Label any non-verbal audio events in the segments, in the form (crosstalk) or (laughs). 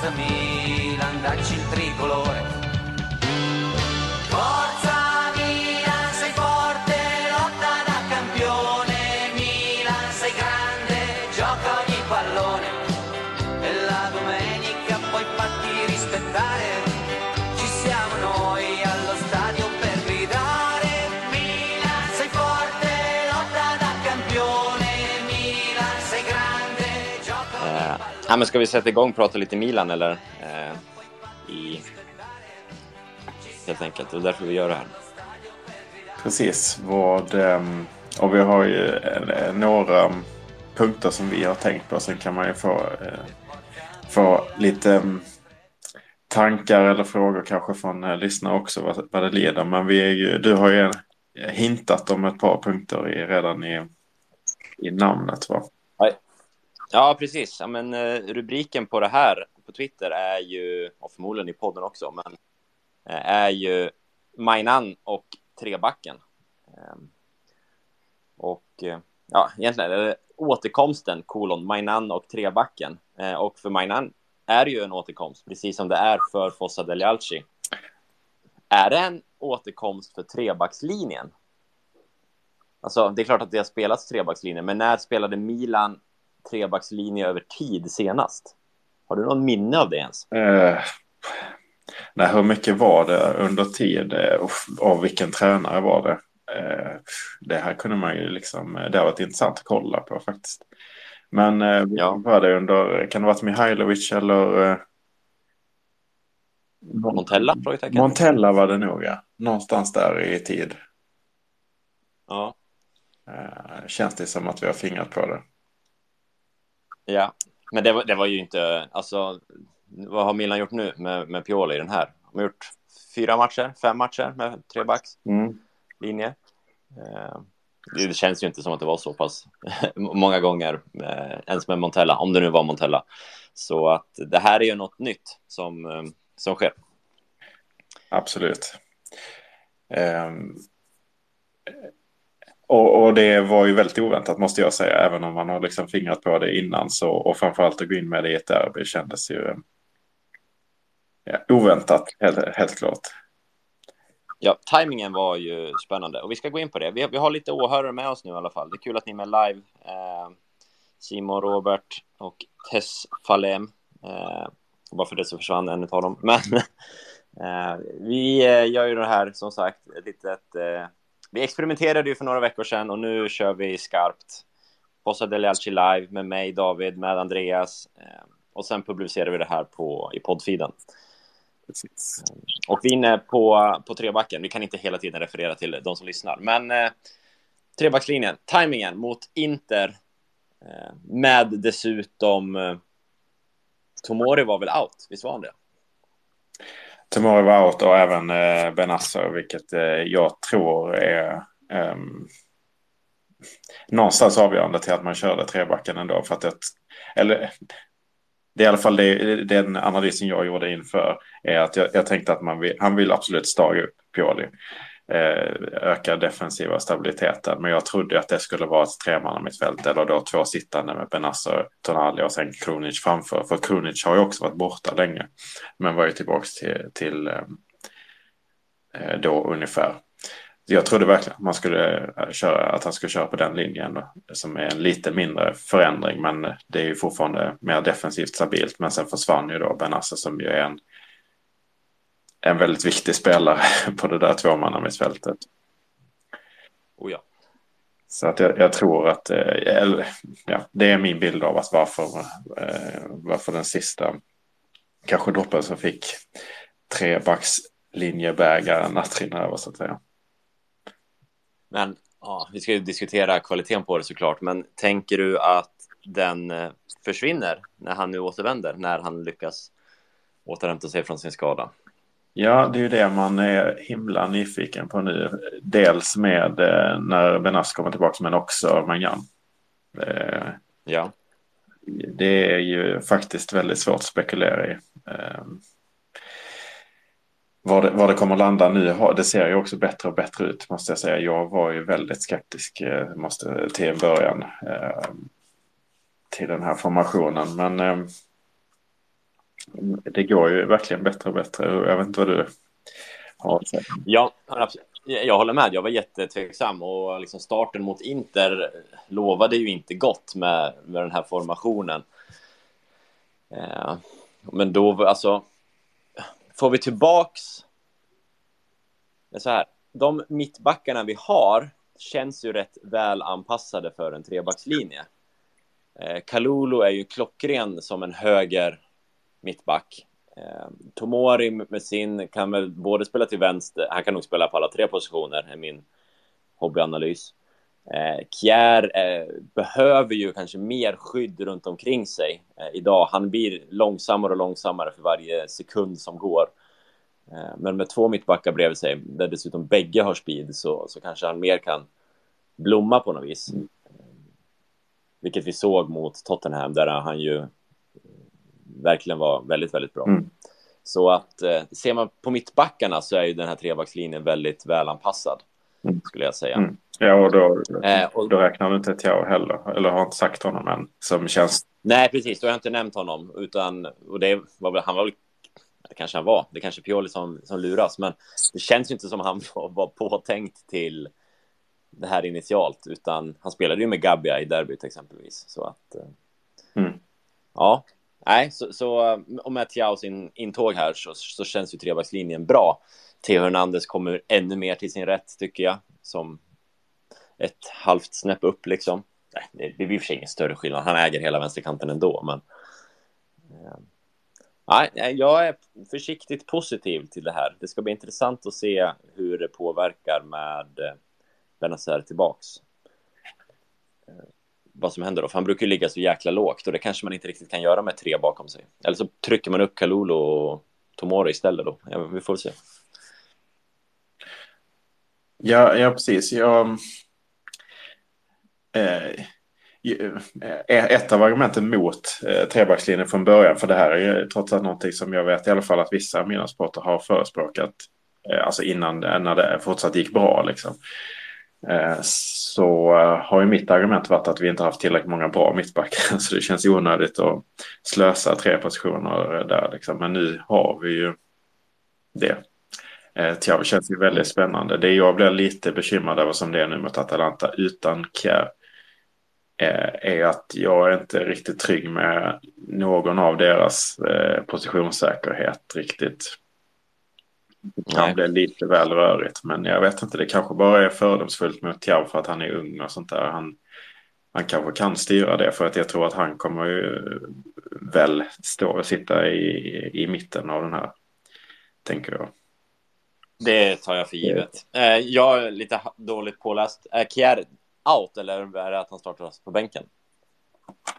Forza Milan, dacci il tricolore. Ja, men ska vi sätta igång och prata lite Milan eller? Eh, i... Helt enkelt, det är därför vi gör det här. Precis. Vad, ehm, och vi har ju eh, eh, några ehm, punkter som vi har tänkt på. Sen kan man ju få, eh, få lite ehm, tankar eller frågor kanske från lyssnare också vad, vad det leder. Men vi är ju, du har ju hintat om ett par punkter i, redan i, i namnet va? Ja, precis. Ja, men, eh, rubriken på det här på Twitter är ju, och förmodligen i podden också, men eh, är ju Mainan och trebacken. Ehm, och eh, ja, egentligen är det återkomsten, kolon, Mainan och trebacken. Och för Mainan är det ju en återkomst, precis som det är för Fossa Delialci. Är det en återkomst för trebackslinjen? Alltså, det är klart att det har spelats trebackslinje, men när spelade Milan trebackslinje över tid senast? Har du någon minne av det ens? Eh, nej, hur mycket var det under tid eh, och av vilken tränare var det? Eh, det här kunde man ju liksom, det har varit intressant att kolla på faktiskt. Men eh, Ja. var det under, kan det ha varit Mihailovic eller? Montella? Montella var det nog ja. Någonstans där i tid. ja. Känns det som att vi har fingrat på det. Ja, men det var, det var ju inte, alltså, vad har Milan gjort nu med, med Pioli i den här? De har gjort fyra matcher, fem matcher med trebacks Mm. linje. Eh, det känns ju inte som att det var så pass (laughs) många gånger, eh, ens med Montella, om det nu var Montella. Så att det här är ju något nytt som, eh, som sker. Absolut. Ehm, och, och det var ju väldigt oväntat måste jag säga. Även om man har liksom fingrat på det innan. Så, och framförallt att gå in med det i ett derby kändes ju ja, oväntat helt, helt klart. Ja, tajmingen var ju spännande och vi ska gå in på det. Vi, vi har lite åhörare med oss nu i alla fall. Det är kul att ni är med live. Eh, Simon, Robert och Tess Falem. Eh, bara för det så försvann en av dem. Men (laughs) eh, vi eh, gör ju det här som sagt ett litet... Eh, vi experimenterade ju för några veckor sedan och nu kör vi skarpt. Posa del Alci live med mig, David, med Andreas. Eh, och sen publicerar vi det här på, i poddfiden. Precis. Eh, och vi är inne på, på trebacken. Vi kan inte hela tiden referera till de som lyssnar. Men eh, trebackslinjen, tajmingen mot Inter. Eh, med dessutom... Eh, Tomori var väl out? Visst var han det? Tomori var out och även eh, Benassa, vilket eh, jag tror är eh, någonstans avgörande till att man körde trebacken ändå. För att det, eller, det är i alla fall det, den analysen jag gjorde inför. Är att jag, jag tänkte att man vill, han vill absolut staga upp Pioli ökar öka defensiva stabiliteten. Men jag trodde att det skulle vara ett tremannamittfält eller då två sittande med Benassa, Tonali och sen Krunic framför. För Krunic har ju också varit borta länge. Men var ju tillbaka till, till eh, eh, då ungefär. Jag trodde verkligen att man skulle köra, att han skulle köra på den linjen då, som är en lite mindre förändring. Men det är ju fortfarande mer defensivt stabilt. Men sen försvann ju då Benassa som ju är en, en väldigt viktig spelare (laughs) på det där tvåmannamittfältet. Oh ja. Så att jag, jag tror att eh, eller, ja, det är min bild av att varför, eh, varför den sista kanske droppen som fick trebackslinjebägaren att rinna över så att säga. Men ja, vi ska ju diskutera kvaliteten på det såklart. Men tänker du att den eh, försvinner när han nu återvänder? När han lyckas återhämta sig från sin skada? Ja, det är ju det man är himla nyfiken på nu. Dels med eh, när Benas kommer tillbaka men också Mangan. Eh, Ja. det är ju faktiskt väldigt svårt att spekulera i. Eh, var det, var det kommer landa nu, det ser ju också bättre och bättre ut måste jag säga. Jag var ju väldigt skeptisk måste, till början till den här formationen. Men det går ju verkligen bättre och bättre. Jag vet inte vad du har att säga. Ja, jag håller med. Jag var jättetveksam och liksom starten mot Inter lovade ju inte gott med, med den här formationen. Eh, men då, alltså, får vi tillbaks... Det är så här, de mittbackarna vi har känns ju rätt väl anpassade för en trebackslinje. Eh, Kalulu är ju klockren som en höger mittback. Eh, Tomori med sin kan väl både spela till vänster, han kan nog spela på alla tre positioner, är min hobbyanalys. Eh, Kjär eh, behöver ju kanske mer skydd runt omkring sig eh, idag. Han blir långsammare och långsammare för varje sekund som går. Men med två mittbackar bredvid sig, där dessutom bägge har speed, så, så kanske han mer kan blomma på något vis. Mm. Vilket vi såg mot Tottenham, där han ju verkligen var väldigt, väldigt bra. Mm. Så att eh, ser man på mittbackarna så är ju den här trebackslinjen väldigt välanpassad, mm. skulle jag säga. Mm. Ja, och då, eh, och då räknar du inte Tiao heller, eller har inte sagt honom än, som känns... Nej, precis, då har jag inte nämnt honom, utan, och det var väl, han var väl, det kanske han var, det kanske är Pioli som, som luras, men det känns ju inte som han (laughs) var, påtänkt till det här initialt, utan han spelade ju med Gabbia i derbyt exempelvis, så att... Eh, mm. Ja, nej, så, så eh, och med Tiaos in, intåg här så, så känns ju trebackslinjen bra. Theo Hernandez kommer ännu mer till sin rätt, tycker jag, som ett halvt snäpp upp liksom. Nej, det, det blir för sig ingen större skillnad. Han äger hela vänsterkanten ändå, men. Eh, nej, jag är försiktigt positiv till det här. Det ska bli intressant att se hur det påverkar med eh, Benazer tillbaks. Vad som händer då, för han brukar ju ligga så jäkla lågt och det kanske man inte riktigt kan göra med tre bakom sig. Eller så trycker man upp Kalulu och Tomori istället då. Ja, vi får se. Ja, ja precis. Jag, eh, eh, ett av argumenten mot eh, trebackslinjen från början, för det här är trots allt någonting som jag vet i alla fall att vissa av mina sporter har förespråkat, eh, alltså innan när det fortsatt gick bra liksom. Eh, så eh, har ju mitt argument varit att vi inte haft tillräckligt många bra mittbackar, (laughs) så det känns onödigt att slösa tre positioner där liksom. Men nu har vi ju det. Eh, Thiago känns ju väldigt spännande. Det jag blir lite bekymrad över som det är nu mot Atalanta utan Kjär är att jag är inte riktigt trygg med någon av deras positionssäkerhet riktigt. Kan bli lite väl rörigt men jag vet inte, det kanske bara är fördomsfullt mot Tiaw för att han är ung och sånt där. Han, han kanske kan styra det för att jag tror att han kommer ju väl stå och sitta i, i mitten av den här, tänker jag. Det tar jag för givet. Eh, jag är lite dåligt påläst. Är Kjär out eller är det att han startar på bänken?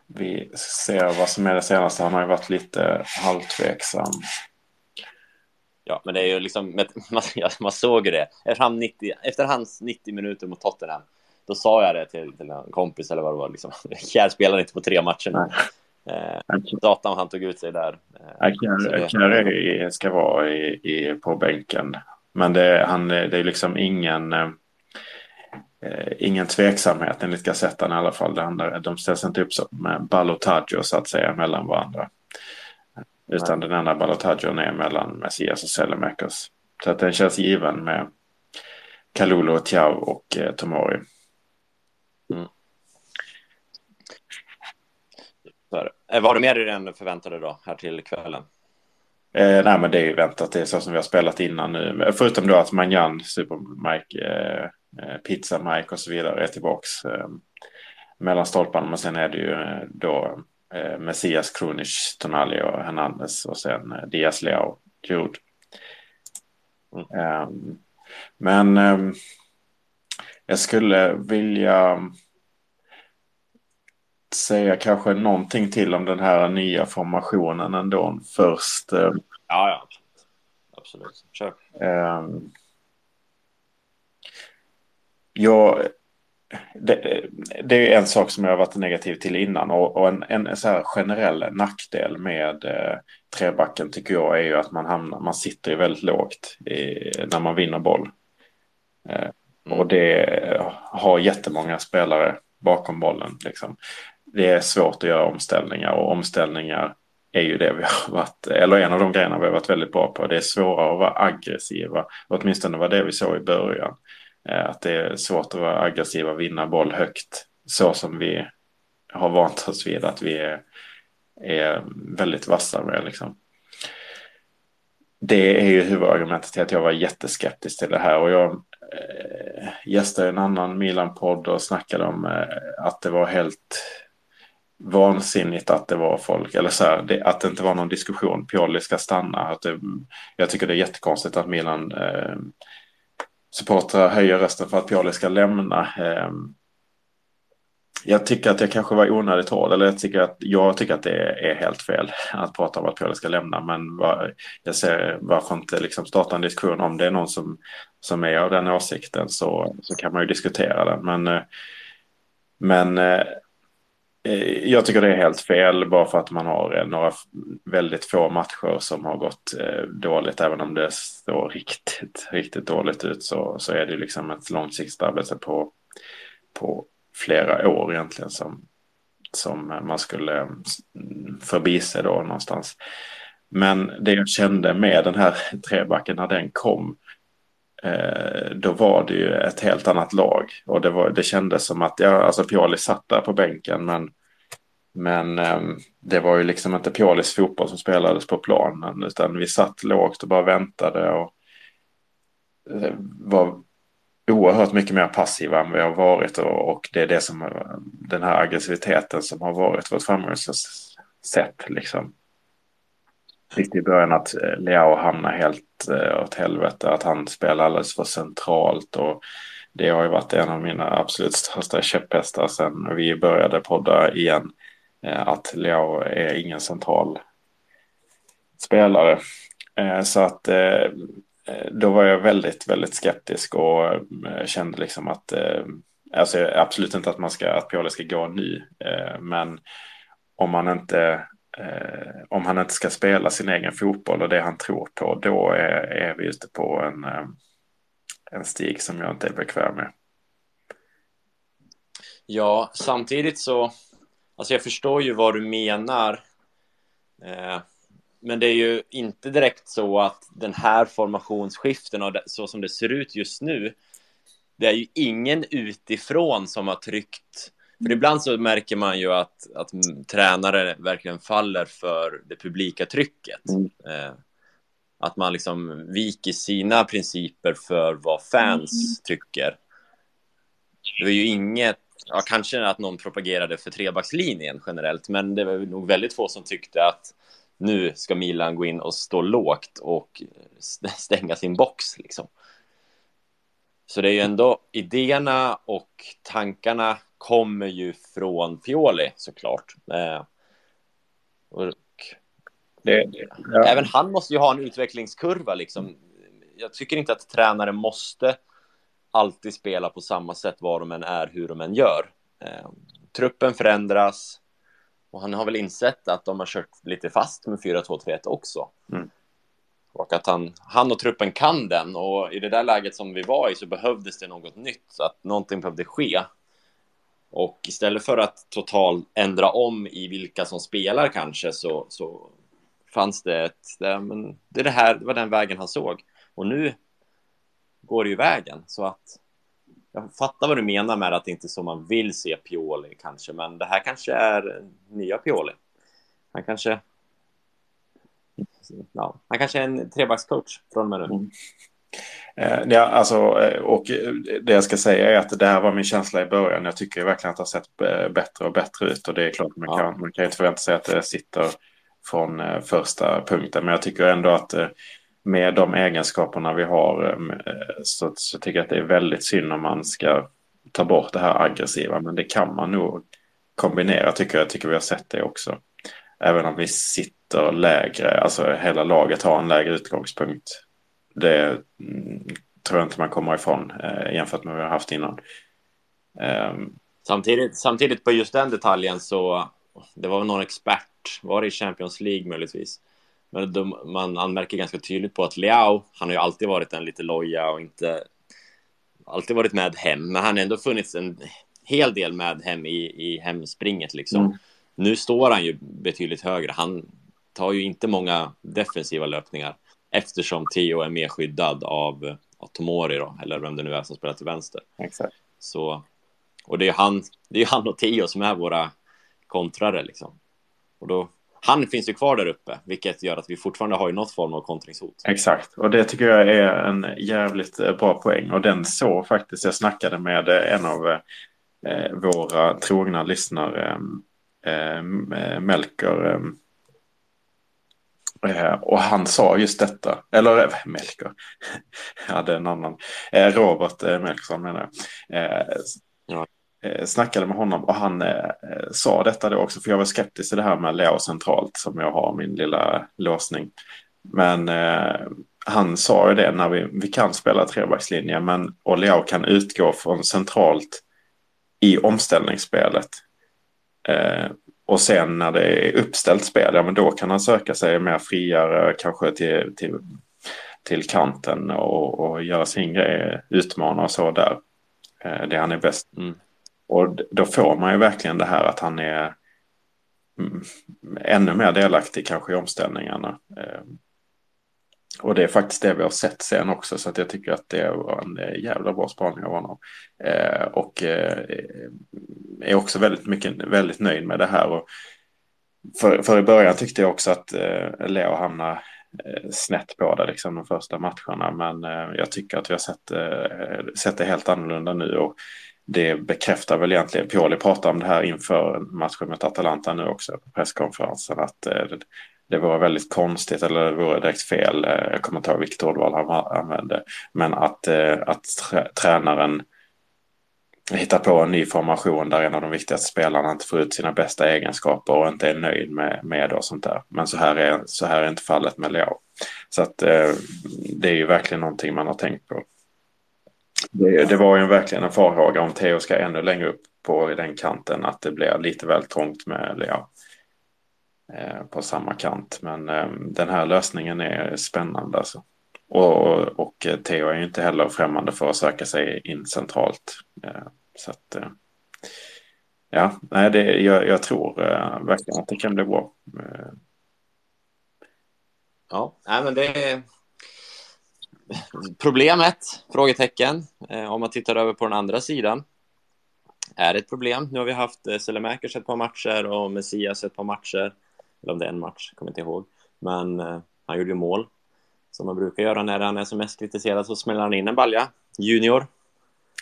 Vi ser vad som är det senaste. Han har ju varit lite halvtveksam. Ja, men det är ju liksom, (laughs) man, man såg ju det. Efter, han 90, efter hans 90 minuter mot Tottenham, då sa jag det till, till en kompis eller vad det var. Liksom. (laughs) Kjär spelar inte på tre matcher nu. Eh, datan han tog ut sig där. Eh, Kjär ska vara i, i, på bänken. Men det, han, det är liksom ingen... Eh, eh, ingen tveksamhet enligt Gazettan i alla fall. Det de ställs inte upp med ballotaggio så att säga mellan varandra. Utan Nej. den enda ballotagion är mellan Messias och Selemakers. Så att den känns given med Kalulu, Tiao och eh, Tomori. Mm. Vad har du mer i den förväntade då, här till kvällen? Eh, nej, men det är ju väntat. Det är så som vi har spelat innan nu. Förutom då att Manjan, Super Mike, eh, Eh, Pizza Mike och så vidare är tillbaks eh, mellan stolparna. Men sen är det ju eh, Messias, Krunic, Tonali och Hernandez och sen Diaz Leao, Jude. Mm. Ehm, men ehm, jag skulle vilja säga kanske någonting till om den här nya formationen ändå först. Ja, ja. Absolut. Kör. Um, jag, det, det, är en sak som jag har varit negativ till innan och, och en, en så här generell nackdel med eh, trebacken tycker jag är ju att man, hamnar, man sitter väldigt lågt i, när man vinner boll. Eh, mm. och det har jättemånga spelare bakom bollen. Liksom. Det är svårt att göra omställningar och omställningar är ju det vi har varit, eller en av de grejerna vi har varit väldigt bra på. Det är svårare att vara aggressiva, åtminstone var det vi såg i början. Eh, att det är svårt att vara aggressiva, vinna boll högt, så som vi har vant oss vid att vi är, är väldigt vassa med. Liksom. Det är ju huvudargumentet till att jag var jätteskeptisk till det här och jag eh, gästade en annan Milan-podd och snackade om eh, att det var helt vansinnigt att det var folk, eller så här, det, att det inte var någon diskussion. Pioli ska stanna. Att det, jag tycker det är jättekonstigt att Milan eh, supportrar höjer rösten för att Pioli ska lämna. Ehm, jag tycker att jag kanske var onödigt hård, eller jag tycker att, jag tycker att det är helt fel att prata om att Pioli ska lämna. Men var, jag ser varför inte liksom starta en diskussion om det är någon som, som är av den åsikten så, så kan man ju diskutera den. Men, eh, men eh, Eh, jag tycker det är helt fel bara för att man har eh, några väldigt få matcher som har gått eh, dåligt. Även om det står riktigt, riktigt dåligt ut så, så är det liksom ett långsiktigt arbete på, på flera år egentligen som, som man skulle mm, förbise då någonstans. Men det jag kände med den här (laughs) trebacken när den kom Eh, då var det ju ett helt annat lag. Och det, var, det kändes som att, ja, alltså Pioli satt där på bänken men, men ehm, det var ju liksom inte Piolis fotboll som spelades på planen utan vi satt lågt och bara väntade och eh, var oerhört mycket mer passiva än vi har varit och, och det är det som eh, den här aggressiviteten som har varit vårt framgångssätt liksom. Riktigt i början att eh, Leao hamnar helt eh, åt helvete, att han spelar alldeles för centralt och det har ju varit en av mina absolut största käpphästar sen vi började podda igen. Eh, att Leao är ingen central spelare. Så att då var jag väldigt, väldigt skeptisk och kände liksom att Alltså absolut inte att man ska, att Pioli ska gå ny. Men om man inte eh, om han inte ska spela sin egen fotboll och det han tror på, då är, är vi ute på en, eh, en stig som jag inte är bekväm med. Ja, samtidigt så, alltså jag förstår ju vad du menar. Eh, men det är ju inte direkt så att den här formationsskiften och så som det ser ut just nu, det är ju ingen utifrån som har tryckt för ibland så märker man ju att, att tränare verkligen faller för det publika trycket. Mm. Eh, att man liksom viker sina principer för vad fans mm. tycker. Det var ju inget, ja, kanske att någon propagerade för trebackslinjen generellt, men det var nog väldigt få som tyckte att nu ska Milan gå in och stå lågt och stänga sin box liksom. Så det är ju ändå idéerna och tankarna kommer ju från Pioli såklart. Eh, och det, det, ja. Även han måste ju ha en utvecklingskurva liksom. Jag tycker inte att tränare måste alltid spela på samma sätt var de än är, hur de än gör. Eh, truppen förändras och han har väl insett att de har kört lite fast med 4-2-3-1 också. Mm. Och att han, han och truppen kan den och i det där läget som vi var i så behövdes det något nytt, så att någonting behövde ske. Och istället för att totalt ändra om i vilka som spelar kanske så, så fanns det ett, det, men det, det, här, det var den vägen han såg. Och nu går det ju vägen. Så att jag fattar vad du menar med att det inte är så man vill se Pioli kanske, men det här kanske är nya Pioli. Han kanske ja, han kanske är en trebackscoach från och med nu. Mm. Eh, ja, alltså, eh, och det jag ska säga är att det här var min känsla i början. Jag tycker verkligen att det har sett bättre och bättre ut. Och det är klart, man kan, ja. man kan inte förvänta sig att det sitter från eh, första punkten. Men jag tycker ändå att med de egenskaperna vi har så, så tycker jag att det är väldigt synd om man ska ta bort det här aggressiva. Men det kan man nog kombinera tycker jag. Jag tycker vi har sett det också. Även om vi sitter lägre, alltså hela laget har en lägre utgångspunkt det tror jag inte man kommer ifrån eh, jämfört med vad vi har haft innan. Um, samtidigt, samtidigt på just den detaljen så det var någon expert, var det i Champions League möjligtvis? Men de, man anmärker ganska tydligt på att Leao, han har ju alltid varit en lite loja och inte alltid varit med hem, men han har ändå funnits en hel del med hem i, i hemspringet liksom. Mm. Nu står han ju betydligt högre. Han tar ju inte många defensiva löpningar eftersom Theo är mer skyddad av, av Tomori då, eller vem det nu är som spelar till vänster. Exakt. Så, och det är han, det är han och Theo som är våra kontrare liksom. Och då, han finns ju kvar där uppe, vilket gör att vi fortfarande har ju något form av kontringshot. Exakt, och det tycker jag är en jävligt eh, bra poäng. Och den så faktiskt, jag snackade med eh, en av eh, våra trogna lyssnare, Melker. Eh, och han sa just detta, eller Melker, jag hade en annan, Robert Melkersson menar jag. Ja eh, snackade med honom och han eh, sa detta då också, för jag var skeptisk till det här med Leo centralt som jag har min lilla låsning. Men eh, han sa ju det när vi, vi kan spela trebackslinje men och Leo kan utgå från centralt i omställningsspelet. Och sen när det är uppställt spel, ja men då kan han söka sig mer friare kanske till, till, till kanten och, och göra sin grej, utmana och så där. Eh, det han är bäst. Mm. Och då får man ju verkligen det här att han är mm, ännu mer delaktig kanske i omställningarna. Eh, och det är faktiskt det vi har sett sen också så att jag tycker att det var en eh, jävla bra spaning av honom. Eh, och eh, är också väldigt, mycket, väldigt nöjd med det här. Och för, för i början tyckte jag också att eh, Leo hamnade snett på det liksom de första matcherna. Men jag tycker att vi har sett, sett det helt annorlunda nu. Och det bekräftar väl egentligen, Pioli pratade om det här inför matchen mot Atalanta nu också på presskonferensen, att eh, det, vore väldigt konstigt eller det vore direkt fel, eh, jag kommer inte ihåg vilket ordval han använde, men att, eh, att tränaren hittar på en ny formation där en av de viktigaste spelarna inte får ut sina bästa egenskaper och inte är nöjd med, med det och sånt där. Men så här är, så här är inte fallet med Leo. Så att eh, det är ju verkligen någonting man har tänkt på. Det, det var ju verkligen en farhåga om Theo ska ännu längre upp på den kanten att det blir lite väl trångt med Leo Eh, på samma kant. Men eh, den här lösningen är spännande alltså. Och, och eh, Theo är ju inte heller främmande för att söka sig in centralt. Så att, ja, nej, det, jag, jag tror verkligen att det kan bli bra. Ja, nej, men det, är Problemet, frågetecken, om man tittar över på den andra sidan, är ett problem. Nu har vi haft eh, Selemakers ett par matcher och Messias ett par matcher, eller om det är en match, kommer inte ihåg. Men eh, han gjorde ju mål, som man brukar göra när han är som mest kritiserad, så smäller han in en balja. Junior,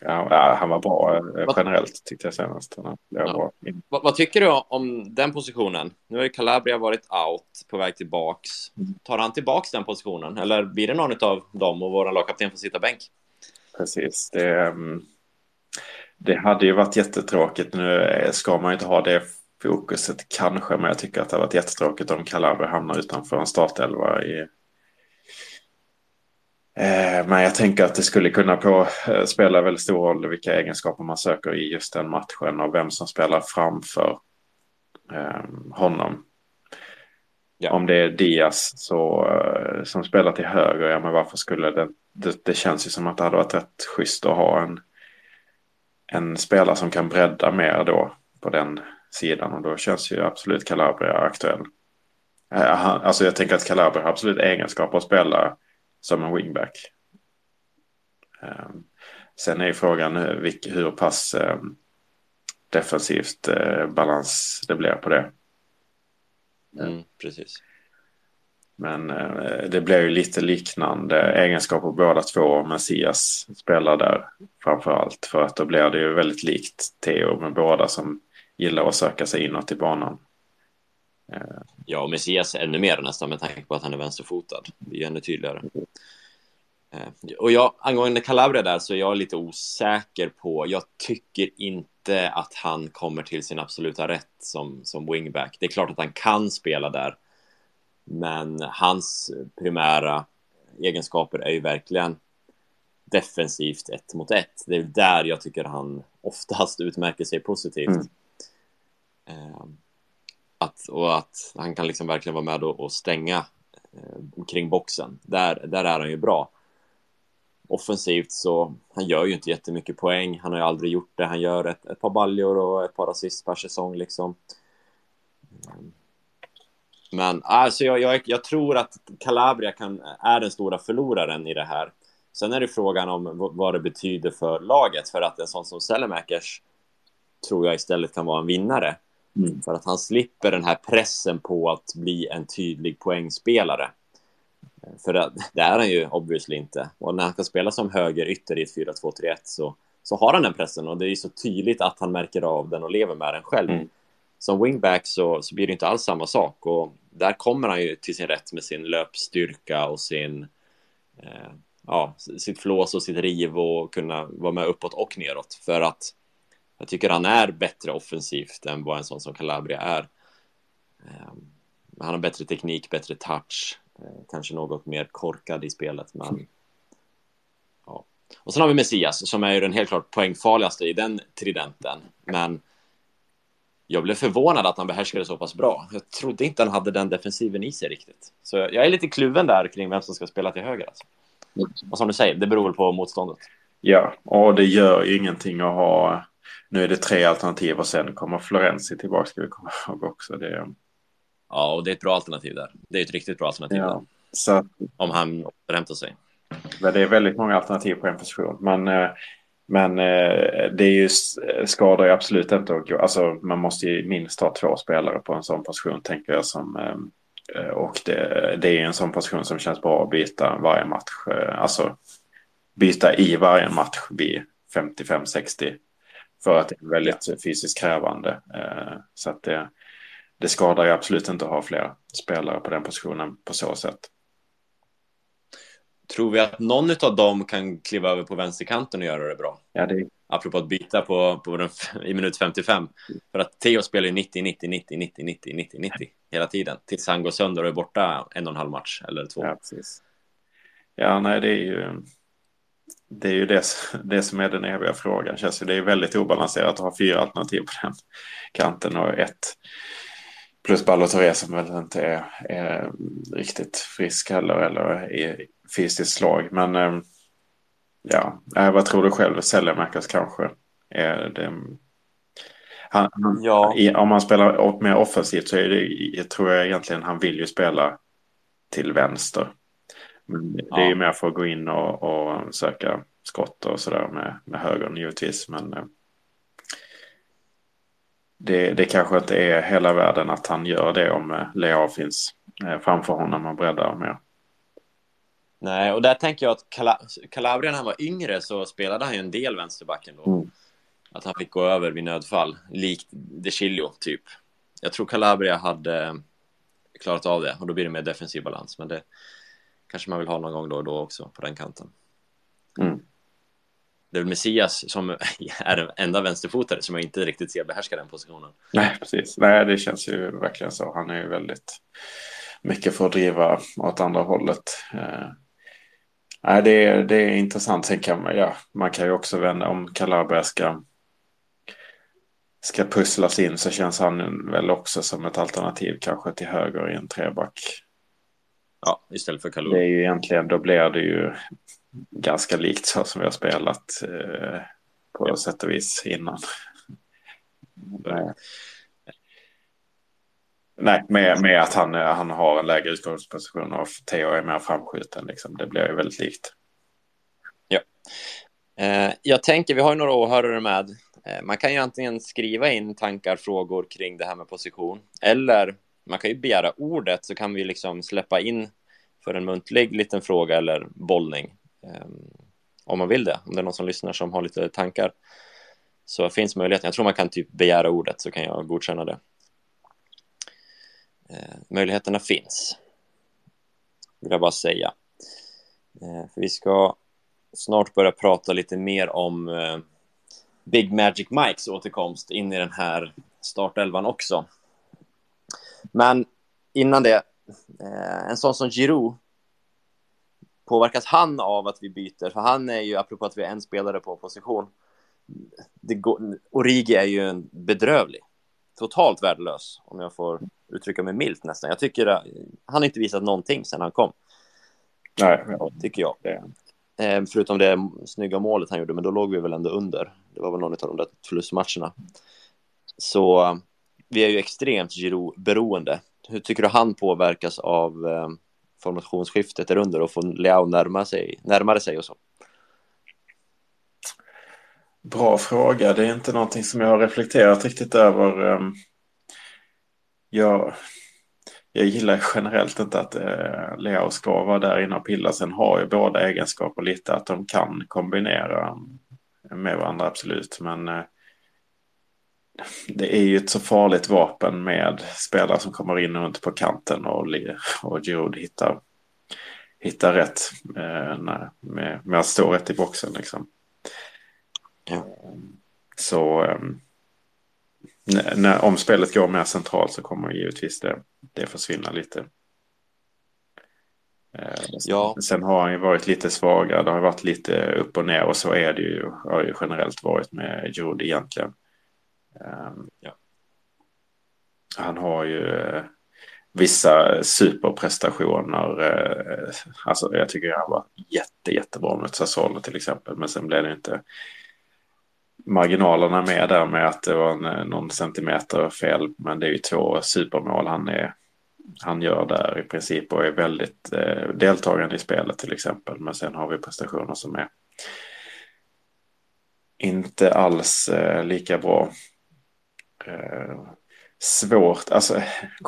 Ja, han var bra eh, generellt tyckte jag senast. Ja. Bra. Vad, vad, tycker du om den positionen? Nu har ju Calabria varit out på väg tillbaks. Tar han tillbaks den positionen eller blir det någon av dem och vår lagkapten får sitta bänk? Precis, det, mm, det hade ju varit jättetråkigt. Nu ska man ju inte ha det fokuset kanske, men jag tycker att det har varit jättetråkigt om Calabria hamnar utanför en startelva i Eh, men jag tänker att det skulle kunna på, eh, spela väldigt stor roll vilka egenskaper man söker i just den matchen och vem som spelar framför eh, honom. Ja. Om det är Diaz så, som spelar till höger, ja men varför skulle det, det, det känns ju som att det hade varit rätt schysst att ha en, en spelare som kan bredda mer då på den sidan och då känns ju absolut Calabria aktuell. Alltså jag tänker att Calabria har absolut egenskaper att spela som en wingback. Ehm, sen är frågan hur pass ehm, defensivt eh, balans det blir på det. Mm, precis. Men eh, det blir ju lite liknande egenskaper båda två. Messias spelar där framför allt. För att då blir det ju väldigt likt Theo med båda som gillar att söka sig inåt i banan. Ja, och Messias ännu mer nästan med tanke på att han är vänsterfotad. Det är ännu tydligare. Eh, och jag, angående Calabria där så är jag lite osäker på, jag tycker inte att han kommer till sin absoluta rätt som, som wingback. Det är klart att han kan spela där, men hans primära egenskaper är ju verkligen defensivt ett mot ett. Det är där jag tycker han oftast utmärker sig positivt. Mm. Eh, att, och att han kan liksom verkligen vara med och, och stänga eh, kring boxen. Där, där är han ju bra. Offensivt så han gör ju inte jättemycket poäng. Han har ju aldrig gjort det. Han gör ett, ett par baljor och ett par assist per säsong liksom. Eh, men alltså, jag, jag, jag tror att Calabria kan, är den stora förloraren i det här. Sen är det frågan om vad det betyder för laget, för att en sån som Selemakers tror jag istället kan vara en vinnare. Mm. För att han slipper den här pressen på att bli en tydlig poängspelare. För det, det är han ju obviously inte. Och när han kan spela som höger ytter i ett 4-2-3-1 så, så har han den pressen och det är ju så tydligt att han märker av den och lever med den själv. Mm. Som wingback så, så blir det inte alls samma sak och där kommer han ju till sin rätt med sin löpstyrka och sin eh, ja, sitt flås och sitt riv och kunna vara med uppåt och neråt för att jag tycker han är bättre offensivt än vad en sån som Calabria är. Eh, han har bättre teknik, bättre touch, eh, kanske något mer korkad i spelet, men ja. Och sen har vi Messias som är ju den helt klart poängfarligaste i den tridenten, men jag blev förvånad att han behärskade så pass bra. Jag trodde inte han hade den defensiven i sig riktigt. Så jag är lite kluven där kring vem som ska spela till höger. Alltså. Och som du säger, det beror väl på motståndet. Ja, och det gör ingenting att ha... Nu är det tre alternativ och sen kommer Florenzi tillbaka, ska vi komma ihåg också. Det... Ja, och det är ett bra alternativ där. Det är ett riktigt bra alternativ ja, där. Så... Om han återhämtar sig. Men det är väldigt många alternativ på en position. Men, eh, men eh, det är ju skador är absolut inte att gå. Alltså man måste ju minst ha två spelare på en sån position tänker jag som eh, och det, det är en sån position som känns bra att byta varje match. Alltså byta i varje match vid 55-60. För att det är väldigt fysiskt krävande. Eh, så att det, det skadar ju absolut inte att ha fler spelare på den positionen på så sätt. Tror vi att någon av dem kan kliva över på vänsterkanten och göra det bra? Ja, det... Apropå att byta på, på den, i minut 55. För att Theo spelar ju 90, 90, 90, 90, 90, 90, 90 hela tiden. Tills han går sönder och är borta en och en halv match eller två. Ja, precis. Ja, nej, det är ju det, är ju det, (laughs) det som är den eviga frågan. Känns ju, det är väldigt obalanserat att ha fyra alternativ på den (laughs) kanten och ett plus Balotore som väl inte är, är riktigt frisk heller eller i fysiskt slag. Men eh, ja, vad tror du själv? Säljarmärkas kanske? Är det, han, han, ja. i, om man spelar mer offensivt så är det, jag tror jag egentligen han vill ju spela till vänster. Men det är ju mer för att gå in och, och söka skott och sådär med, med högern givetvis. Men eh, det, det kanske inte är hela världen att han gör det om eh, Leao finns eh, framför honom och breddar mer. Nej, och där tänker jag att Cala Calabria när han var yngre så spelade han ju en del vänsterbacken då. Mm. Att han fick gå över vid nödfall, likt De Chilio typ. Jag tror Calabria hade klarat av det och då blir det mer defensiv balans. Men det kanske man vill ha någon gång då och då också på den kanten. Mm. Det är väl Messias som (laughs) är den enda vänsterfotare som jag inte riktigt ser behärska den positionen. Nej, precis. Nej, det känns ju verkligen så. Han är ju väldigt mycket för att driva åt andra hållet. Eh, Nej, det är, det är intressant. Sen kan man, ja, man kan ju också vända om Calabria ska, ska pusslas in så känns han väl också som ett alternativ kanske till höger i en treback. Ja, istället för Kalou. Det är ju egentligen, då blir det ju ganska likt så som vi har spelat eh, på ja. sätt och vis innan. Nej. Nej, med, med att han, han har en lägre utgångsposition och Theo är mer framskjuten. Liksom. Det blir ju väldigt likt. Ja. Eh, jag tänker, vi har ju några åhörare med. Eh, man kan ju antingen skriva in tankar, frågor kring det här med position. Eller man kan ju begära ordet så kan vi liksom släppa in för en muntlig liten fråga eller bollning. Ehm, om man vill det. Om det är någon som lyssnar som har lite tankar. Så finns möjligheten. Jag tror man kan typ begära ordet så kan jag godkänna det. Eh, möjligheterna finns. Vill jag bara säga. Eh, för vi ska snart börja prata lite mer om eh, Big Magic Mikes återkomst in i den här startelvan också. Men innan det, en sån som Giroud, påverkas han av att vi byter? För han är ju, apropå att vi är en spelare på position, det går, Origi är ju en bedrövlig, totalt värdelös, om jag får uttrycka mig milt nästan. Jag tycker att han har inte visat någonting sedan han kom. Nej, tycker jag. Det. Eh, förutom det snygga målet han gjorde, men då låg vi väl ändå under. Det var väl någon av de där förlustmatcherna. Så vi är ju extremt Giroud-beroende. hur tycker du han påverkas av eh, formationsskiftet under och får Leao närma sig, närmare sig och så? Bra fråga. Det är inte någonting som jag har reflekterat riktigt över. Eh, jag, jag gillar generellt inte att eh, Leo ska vara där inne och pilla. Sen har ju båda egenskaper lite att de kan kombinera med varandra, absolut. Men eh, det är ju ett så farligt vapen med spelare som kommer in runt på kanten och, och Giroud hittar, hittar rätt eh, med, med att stå rätt i boxen. Liksom. Ja. Så um, när, om spelet går mer centralt så kommer givetvis det, det försvinna lite. Eh, ja. Sen har han ju varit lite svagare, det har varit lite upp och ner och så är det ju, har ju generellt varit med Jodi egentligen. Um, ja. Han har ju eh, vissa superprestationer, eh, alltså jag tycker han var jätte, jättebra mot Sassuolo till exempel, men sen blev det inte marginalerna med där med att det var en, eh, någon centimeter fel. Men det är ju två supermål han, är, han gör där i princip och är väldigt eh, deltagande i spelet till exempel. Men sen har vi prestationer som är inte alls eh, lika bra. Eh, svårt, alltså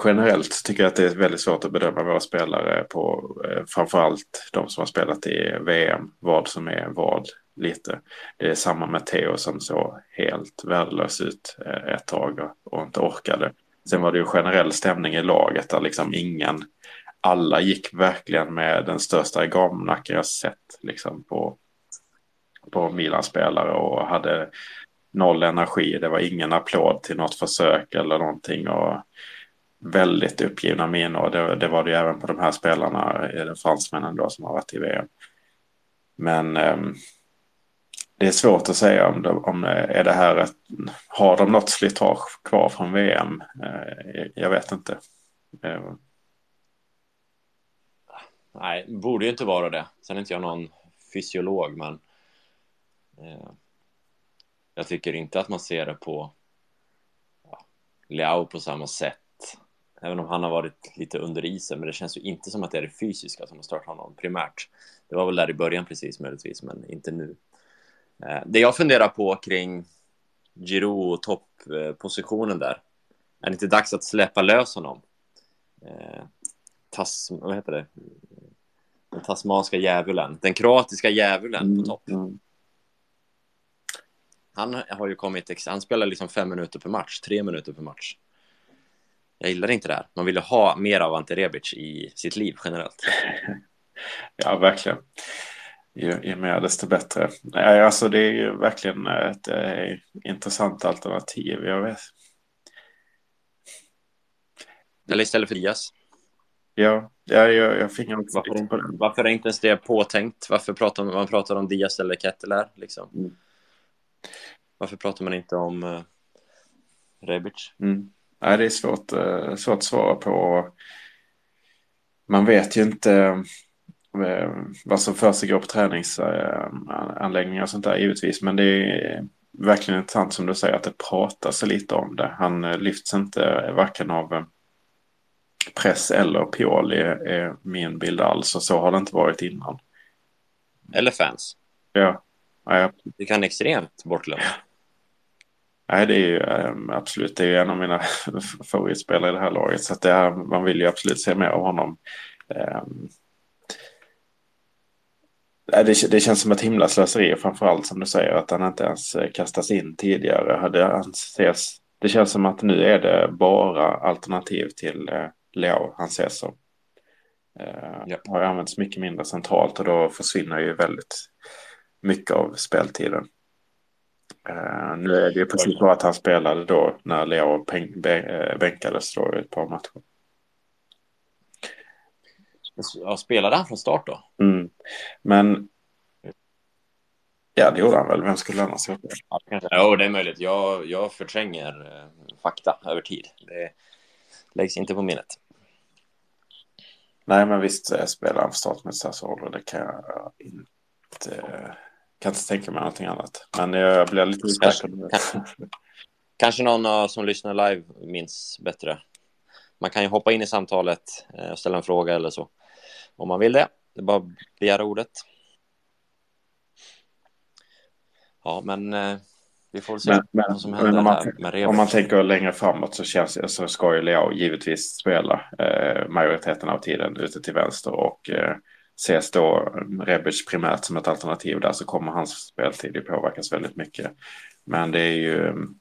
generellt tycker jag att det är väldigt svårt att bedöma våra spelare på eh, framförallt de som har spelat i VM, vad som är vad lite. Det är samma med Theo som såg helt värdelös ut eh, ett tag och inte orkade. Sen var det ju generell stämning i laget där liksom ingen, alla gick verkligen med den största gamnacken jag sett liksom på, på Milan-spelare och hade noll energi. Det var ingen applåd till något försök eller någonting. Och väldigt uppgivna miner. Det, det var det ju även på de här spelarna, fransmännen då som har varit i VM. Men eh, det är svårt att säga om, det, om eh, är det här ett, har de något slitage kvar från VM? Eh, jag vet inte. Eh. Nej, borde ju inte vara det. Sen är inte jag någon fysiolog, men eh, jag tycker inte att man ser det på ja, Leao på samma sätt. Även om han har varit lite under isen, men det känns ju inte som att det är det fysiska som har stört honom primärt. Det var väl där i början precis möjligtvis, men inte nu. Eh, det jag funderar på kring Giroud och topppositionen där, är det inte dags att släppa lös honom? Eh, tas, vad heter det? Den tasmanska djävulen, den kroatiska djävulen på mm, topp. Mm. Han har ju kommit, han spelar liksom fem minuter per match, tre minuter per match. Jag gillar inte det här. Man vill ju ha mer av Ante Rebic i sitt liv generellt. (laughs) ja, verkligen ju, ju mer desto bättre. Nej, alltså det är ju verkligen ett äh, intressant alternativ. Jag vet. Eller istället för Diaz. Ja, ja jag, jag fick också varför, inte, varför är inte ens det påtänkt? Varför pratar man, man pratar om Diaz eller Ketteler liksom? Mm. Varför pratar man inte om uh, Rebic? Mm. Nej, det är svårt, uh, svårt att svara på. Man vet ju inte Eh, vad som försiggår på träningsanläggningar och sånt där givetvis. Men det är verkligen intressant som du säger att det pratas lite om det. Han eh, lyfts inte varken av eh, press eller Pioli är min bild alls och så har det inte varit innan. Eller fans. Ja. Ja. Det kan extremt bortglömma. Nej, det är ju absolut det är en av mina (laughs) favoritspelare i det här laget. Så att det här, man vill ju absolut se mer av honom. Det, det känns som ett himla slöseri, framförallt som du säger att han inte ens eh, kastas in tidigare. Hade anses, det känns som att nu är det bara alternativ till eh, Leo han ses som. Eh, ja. Har använts mycket mindre centralt och då försvinner ju väldigt mycket av speltiden. Uh, nu är det ju precis så att han spelade då när Leo bänkades då i ett par matcher. Ja, spelade han från start då? Mm. Men Ja, det gjorde han väl. Vem skulle annars gjort det? Ja, det är möjligt. Jag, jag förtränger eh, fakta över tid. Det läggs inte på minnet. Nej, men visst eh, spelar han för start med Sassuolo. Det kan jag inte, kan inte tänka mig någonting annat. Men jag blir lite osäker. Kanske, kanske någon som lyssnar live minns bättre man kan ju hoppa in i samtalet och ställa en fråga eller så. Om man vill det. Det är bara att begära ordet. Ja, men vi får se men, men, vad som händer om man, här med Om man tänker längre framåt så, känns, så ska ju Leao givetvis spela eh, majoriteten av tiden ute till vänster och eh, ses då Rebic primärt som ett alternativ där så kommer hans speltid påverkas väldigt mycket. Men det är ju mm,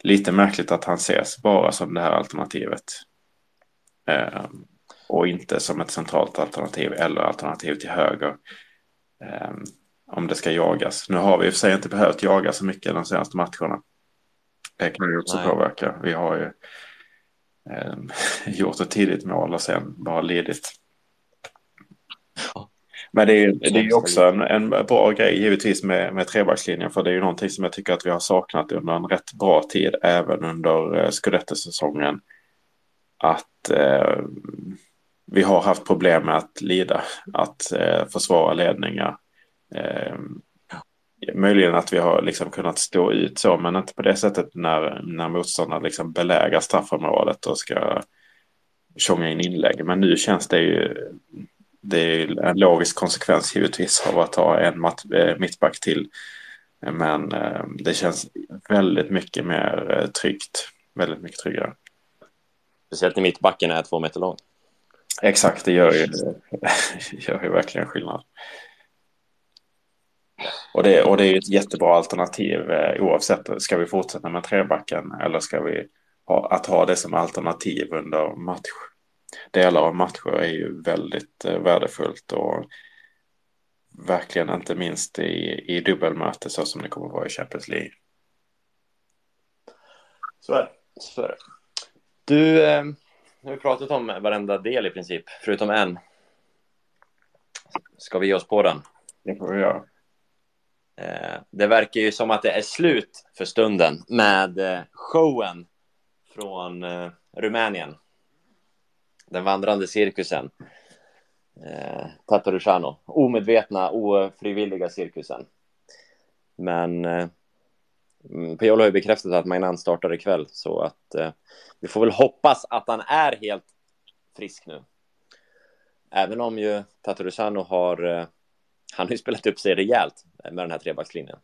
lite märkligt att han ses bara som det här alternativet. Eh, och inte som ett centralt alternativ eller alternativ till höger. Eh, om det ska jagas. Nu har vi i och för sig inte behövt jaga så mycket de senaste matcherna. Det kan ju också Nej. påverka. Vi har ju eh, (laughs) gjort ett tidigt mål och sen bara lidit. Men det är, det är också en, en bra grej givetvis med, med trebackslinjen för det är ju någonting som jag tycker att vi har saknat under en rätt bra tid även under eh, scudetto Att eh, vi har haft problem med att lida, att eh, försvara ledningar. Eh, möjligen att vi har liksom kunnat stå ut så, men inte på det sättet när, när motståndare liksom belägar straffområdet och ska tjonga in inlägg. Men nu känns det ju, det är en logisk konsekvens givetvis av att ha en eh, mittback till. Men eh, det känns väldigt mycket mer eh, tryggt, väldigt mycket tryggare. Speciellt när mittbacken är två meter lång. Exakt, det gör ju, (laughs) gör ju verkligen skillnad. Och det, och det är ett jättebra alternativ oavsett, ska vi fortsätta med trebacken eller ska vi ha, att ha det som alternativ under match. Delar av matcher är ju väldigt eh, värdefullt och verkligen inte minst i, i dubbelmöte så som det kommer att vara i Champions League. Så är. Så är det. Du, eh, nu har vi pratat om varenda del i princip, förutom en. Ska vi ge oss på den? Det får vi göra. Eh, det verkar ju som att det är slut för stunden med eh, showen från eh, Rumänien. Den vandrande cirkusen. Tatarusano. Omedvetna, ofrivilliga cirkusen. Men mm, Piolo har ju bekräftat att Mainan startar ikväll så att vi får väl hoppas att han är helt frisk nu. Även om ju Tatarusano har han har ju spelat upp sig rejält med den här trebackslinjen.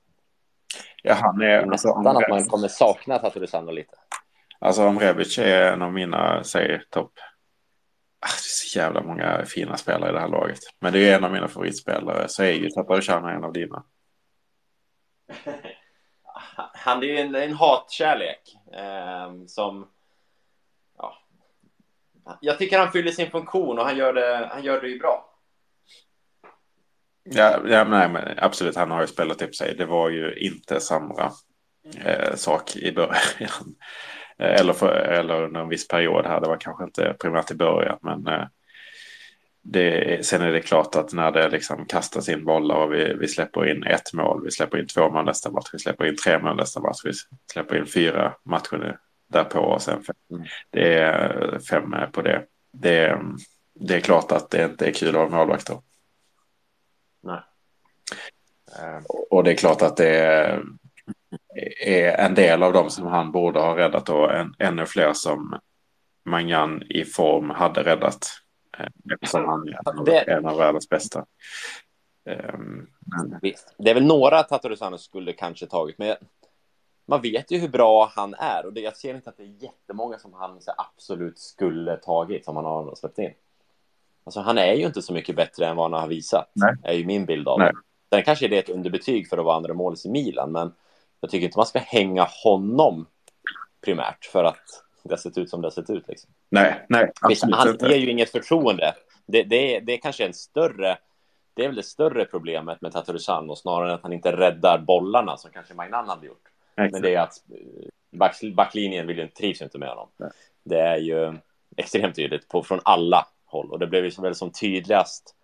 Ja, han är... Nästan alltså, att man kommer sakna Tatarusano lite. Alltså om Rebic är en av mina, säg topp... Ah, det är så jävla många fina spelare i det här laget. Men det är en av mina favoritspelare, så är ju Tatarusano en av dina. (laughs) han är ju en, en hatkärlek eh, som... Ja, jag tycker han fyller sin funktion och han gör det, han gör det ju bra. Ja, ja nej, men absolut, han har ju spelat upp sig. Det var ju inte samma eh, sak i början. (laughs) eller, för, eller under en viss period här. Det var kanske inte primärt i början, men eh, det, sen är det klart att när det liksom kastas in bollar och vi, vi släpper in ett mål, vi släpper in två mål nästa match, vi släpper in tre mål nästa match, vi släpper in fyra matcher därpå och sen fem. Mm. Det är fem på det. det. Det är klart att det inte är kul att ha målvakt då. Nej. Och det är klart att det är en del av dem som han borde ha räddat och en, ännu fler som Mangan i form hade räddat. Eh, eftersom han är en av världens bästa. Visst. Det är väl några Tatarusano skulle kanske tagit, men man vet ju hur bra han är och det, jag ser inte att det är jättemånga som han absolut skulle tagit som han har släppt in. Alltså, han är ju inte så mycket bättre än vad han har visat, Nej. är ju min bild av det. Sen kanske det är ett underbetyg för att vara andra målis i Milan, men jag tycker inte man ska hänga honom primärt för att det har sett ut som det har sett ut. Liksom. Nej, nej, absolut Han ger ju inget förtroende. Det, det, det är kanske en större, det är väl det större problemet med Tatarusano snarare än att han inte räddar bollarna som kanske Magnan hade gjort. Exakt. Men det är att eh, back, backlinjen vill trivs inte med honom. Nej. Det är ju extremt tydligt på, från alla håll och det blev ju väl som tydligast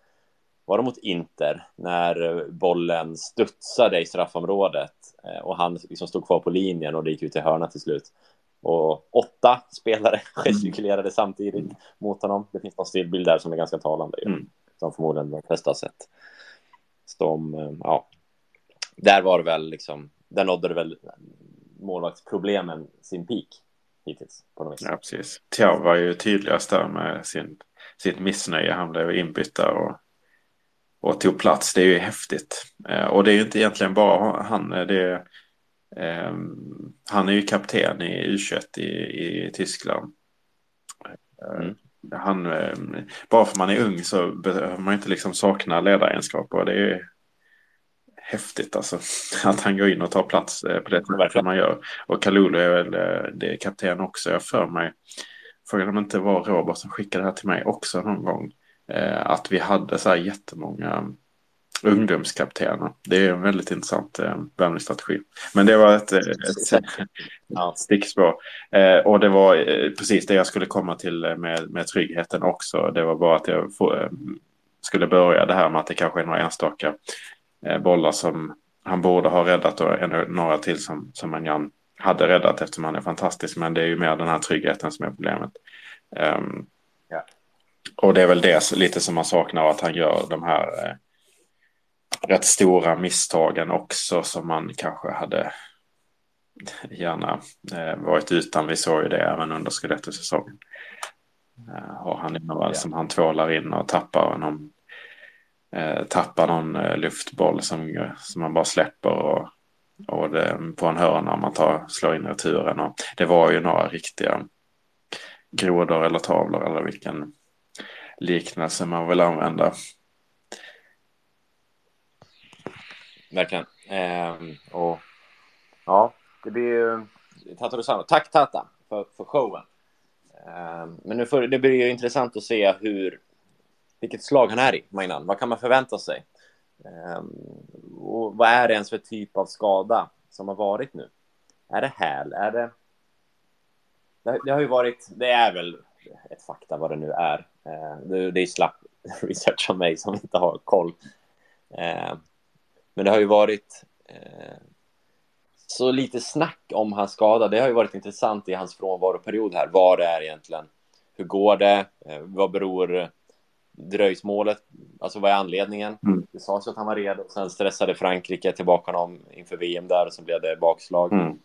var det mot Inter när bollen studsade i straffområdet eh, och han liksom stod kvar på linjen och det gick ut i hörna till slut. Och åtta spelare (laughs) gestikulerade samtidigt mot honom. Det finns någon stillbild där som är ganska talande, mm. som förmodligen de flesta har sett. Som, eh, ja, där var det väl liksom, där nådde det väl målvaktsproblemen sin peak. hittills. På något vis. Ja, precis. Thiaw var ju tydligast där med sin, sitt missnöje. Han blev inbytt där och, och tog plats. Det är ju häftigt. Eh, och det är ju inte egentligen bara han. Det är, han är ju kapten i U21 i, i Tyskland. Mm. Han, eh, bara för man är ung så behöver man inte liksom sakna ledaregenskaper. Det är häftigt alltså. (laughs) Att han går in och tar plats eh, på det sättet som man gör. Och Kalulu är väl eh, det är kapten också. Jag för mig. Frågan om inte var Robert som skickade det här till mig också någon gång. Att vi hade så här jättemånga ungdomskaptener. Det är en väldigt intressant eh, värvningsstrategi. Men det var ett, ett, ett stickspår. Eh, och det var eh, precis det jag skulle komma till med, med tryggheten också. Det var bara att jag få, eh, skulle börja det här med att det kanske är några enstaka eh, bollar som han borde ha räddat och ännu några till som, som Manjan hade räddat eftersom han är fantastisk. Men det är ju mer den här tryggheten som är problemet. Um, ja. Och det är väl det lite som man saknar att han gör de här eh, rätt stora misstagen också som man kanske hade gärna eh, varit utan. Vi såg ju det även under Scudetto-säsongen. Eh, har han ja. som han tvålar in och tappar någon, eh, tappar någon luftboll som, som man bara släpper och, och det, på en hörna man tar, slår in returen. Och det var ju några riktiga grodor eller tavlor eller vilken liknelse man vill använda verkligen. Ehm, och ja, det blir ju Tata Rosano. Tack Tata för, för showen. Ehm, men nu för, det blir ju intressant att se hur, vilket slag han är i, Magnan. Vad kan man förvänta sig? Ehm, och vad är det ens för typ av skada som har varit nu? Är det häl? Är det... det... Det har ju varit, det är väl ett fakta vad det nu är. Ehm, det, det är slapp (laughs) research av mig som inte har koll. Ehm, men det har ju varit eh, så lite snack om hans skada. Det har ju varit intressant i hans frånvaroperiod här. Vad det är egentligen. Hur går det? Eh, vad beror dröjsmålet? Alltså vad är anledningen? Mm. Det sades att han var redo. Sen stressade Frankrike tillbaka honom inför VM där och så blev det bakslag. Mm.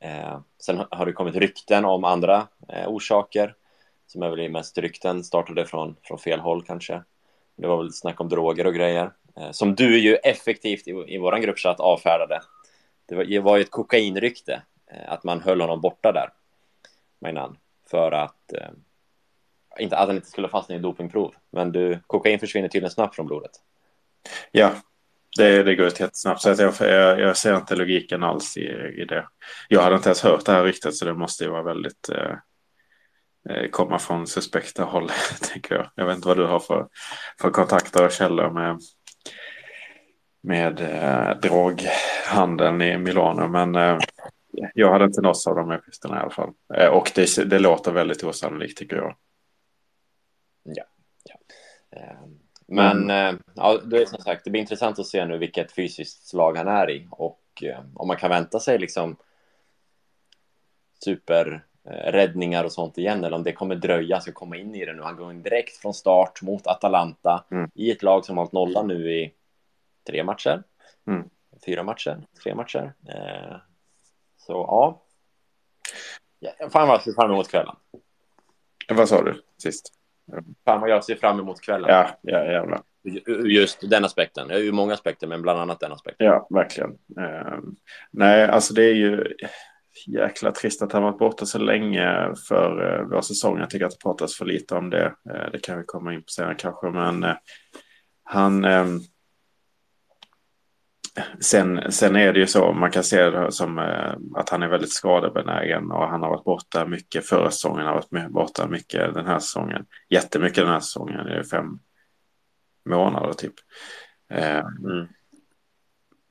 Eh, sen har det kommit rykten om andra eh, orsaker som är väl mest rykten startade från, från fel håll kanske. Det var väl snack om droger och grejer. Eh, som du ju effektivt i, i vår gruppchatt avfärdade. Det var, det var ju ett kokainrykte eh, att man höll honom borta där, Mainan, för att eh, inte att han inte skulle fastna i dopingprov, men du, kokain försvinner tydligen snabbt från blodet. Ja, det, det går ut jättesnabbt. Så jag, jag, jag ser inte logiken alls i, i det. Jag hade inte ens hört det här ryktet så det måste ju vara väldigt eh komma från suspekta håll, (laughs) tänker jag. Jag vet inte vad du har för, för kontakter och källor med, med eh, droghandeln i Milano. Men eh, jag hade inte nåtts av de uppgifterna i alla fall. Eh, och det, det låter väldigt osannolikt tycker jag. Ja. ja. Eh, men mm. ja, det är som sagt, det blir intressant att se nu vilket fysiskt slag han är i och eh, om man kan vänta sig liksom superräddningar och sånt igen eller om det kommer dröja, ska komma in i det nu. Han går in direkt från start mot Atalanta mm. i ett lag som har hållit nolla nu i tre matcher. Mm. Fyra matcher, tre matcher. Eh, så ja. ja. Fan vad jag ser fram emot kvällen. Vad sa du sist? Fan vad jag ser fram emot kvällen. Ja, ja jävlar. Just den aspekten. Det är ju många aspekter, men bland annat den aspekten. Ja, verkligen. Uh, nej, alltså det är ju jäkla trist att han varit borta så länge för uh, vår säsong. Jag tycker att det pratas för lite om det. Uh, det kan vi komma in på senare kanske, men uh, han... Sen, sen är det ju så, man kan se det som eh, att han är väldigt skadebenägen och han har varit borta mycket förra säsongen, har varit borta mycket den här säsongen. Jättemycket den här säsongen, det är fem månader typ. Eh, mm.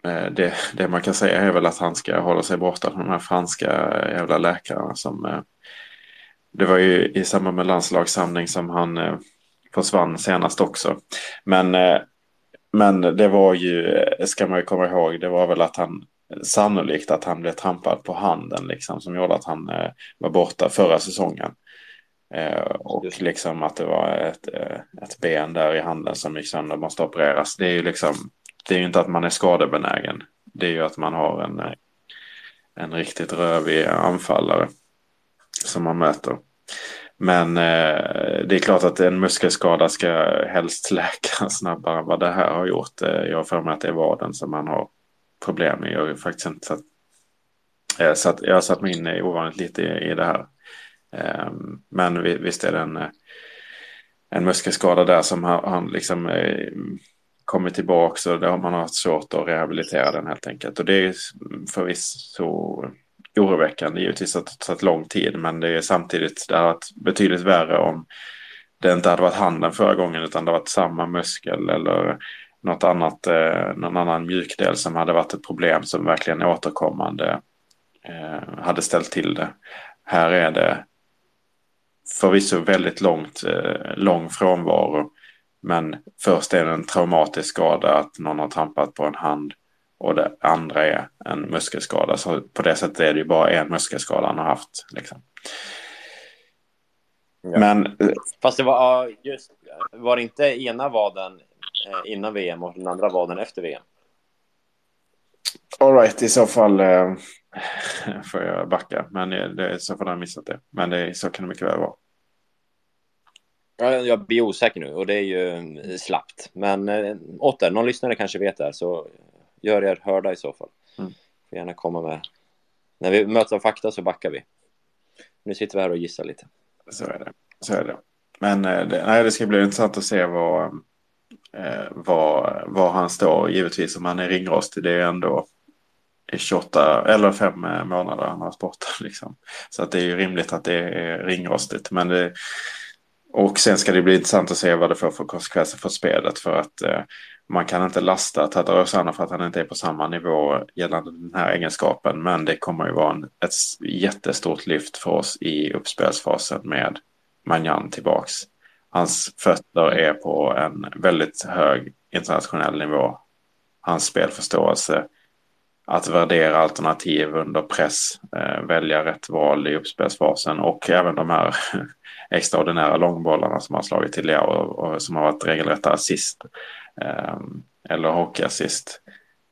Eh, det, det, man kan säga är väl att han ska hålla sig borta från de här franska jävla läkarna som... Det var ju i samband med landslagssamling som han försvann senast också. Men men det var ju, ska man ju komma ihåg, det var väl att han sannolikt att han blev trampad på handen liksom som gjorde att han eh, var borta förra säsongen. Eh, och Just. liksom att det var ett, eh, ett ben där i handen som gick sönder och måste opereras. Det är ju liksom, det är ju inte att man är skadebenägen. Det är ju att man har en, en riktigt rövig anfallare. som man möter. Men eh, det är klart att en muskelskada ska helst läka (laughs) snabbare än vad det här har gjort. Eh, jag har för mig att det är vaden som man har problem med. Jag har faktiskt inte satt, eh, satt, jag har satt mig in ovanligt lite i, i det här. Eh, men visst är det en, eh, en muskelskada där som har, han liksom eh, kommit tillbaka och det har man haft svårt att rehabilitera den helt enkelt. Och det är förvisso oroväckande givetvis att det tagit lång tid men det är samtidigt det har varit betydligt värre om det inte hade varit handen förra gången utan det varit samma muskel eller något annat, eh, någon annan mjukdel som hade varit ett problem som verkligen återkommande eh, hade ställt till det. Här är det förvisso väldigt långt, eh, lång frånvaro men först är det en traumatisk skada att någon har trampat på en hand och det andra är en muskelskada. Så på det sättet är det ju bara en muskelskada han har haft. Liksom. Ja. Men... Eh, Fast det var just, var det inte ena vaden eh, innan VM och den andra vaden efter VM? All right, i så fall eh, (laughs) får jag backa. Men det, i så fall har jag missat det. Men det, så kan det mycket väl vara. Ja, jag blir osäker nu och det är ju eh, slappt. Men eh, åter, någon lyssnare kanske vet det här så gör er hörda i så fall. Mm. Får gärna komma med. När vi möts av fakta så backar vi. Nu sitter vi här och gissar lite. Så är det. Så är det. Men eh, det, nej, det ska bli intressant att se vad, eh, vad, vad han står. Givetvis om han är ringrostig. Det är ändå 28 eller 5 månader han har varit borta. (laughs) Liksom. Så att det är ju rimligt att det är ringrostigt. Men det, och sen ska det bli intressant att se vad det får för konsekvenser för spelet. För att eh, man kan inte lasta Tatarosana för att han inte är på samma nivå gällande den här egenskapen. Men det kommer ju vara en, ett jättestort lyft för oss i uppspelsfasen med Manjan tillbaks. Hans fötter är på en väldigt hög internationell nivå. Hans spelförståelse, att värdera alternativ under press, eh, välja rätt val i uppspelsfasen och även de här (laughs) extraordinära långbollarna som har slagit till Leao och, och som har varit regelrätta assist eller hockeyassist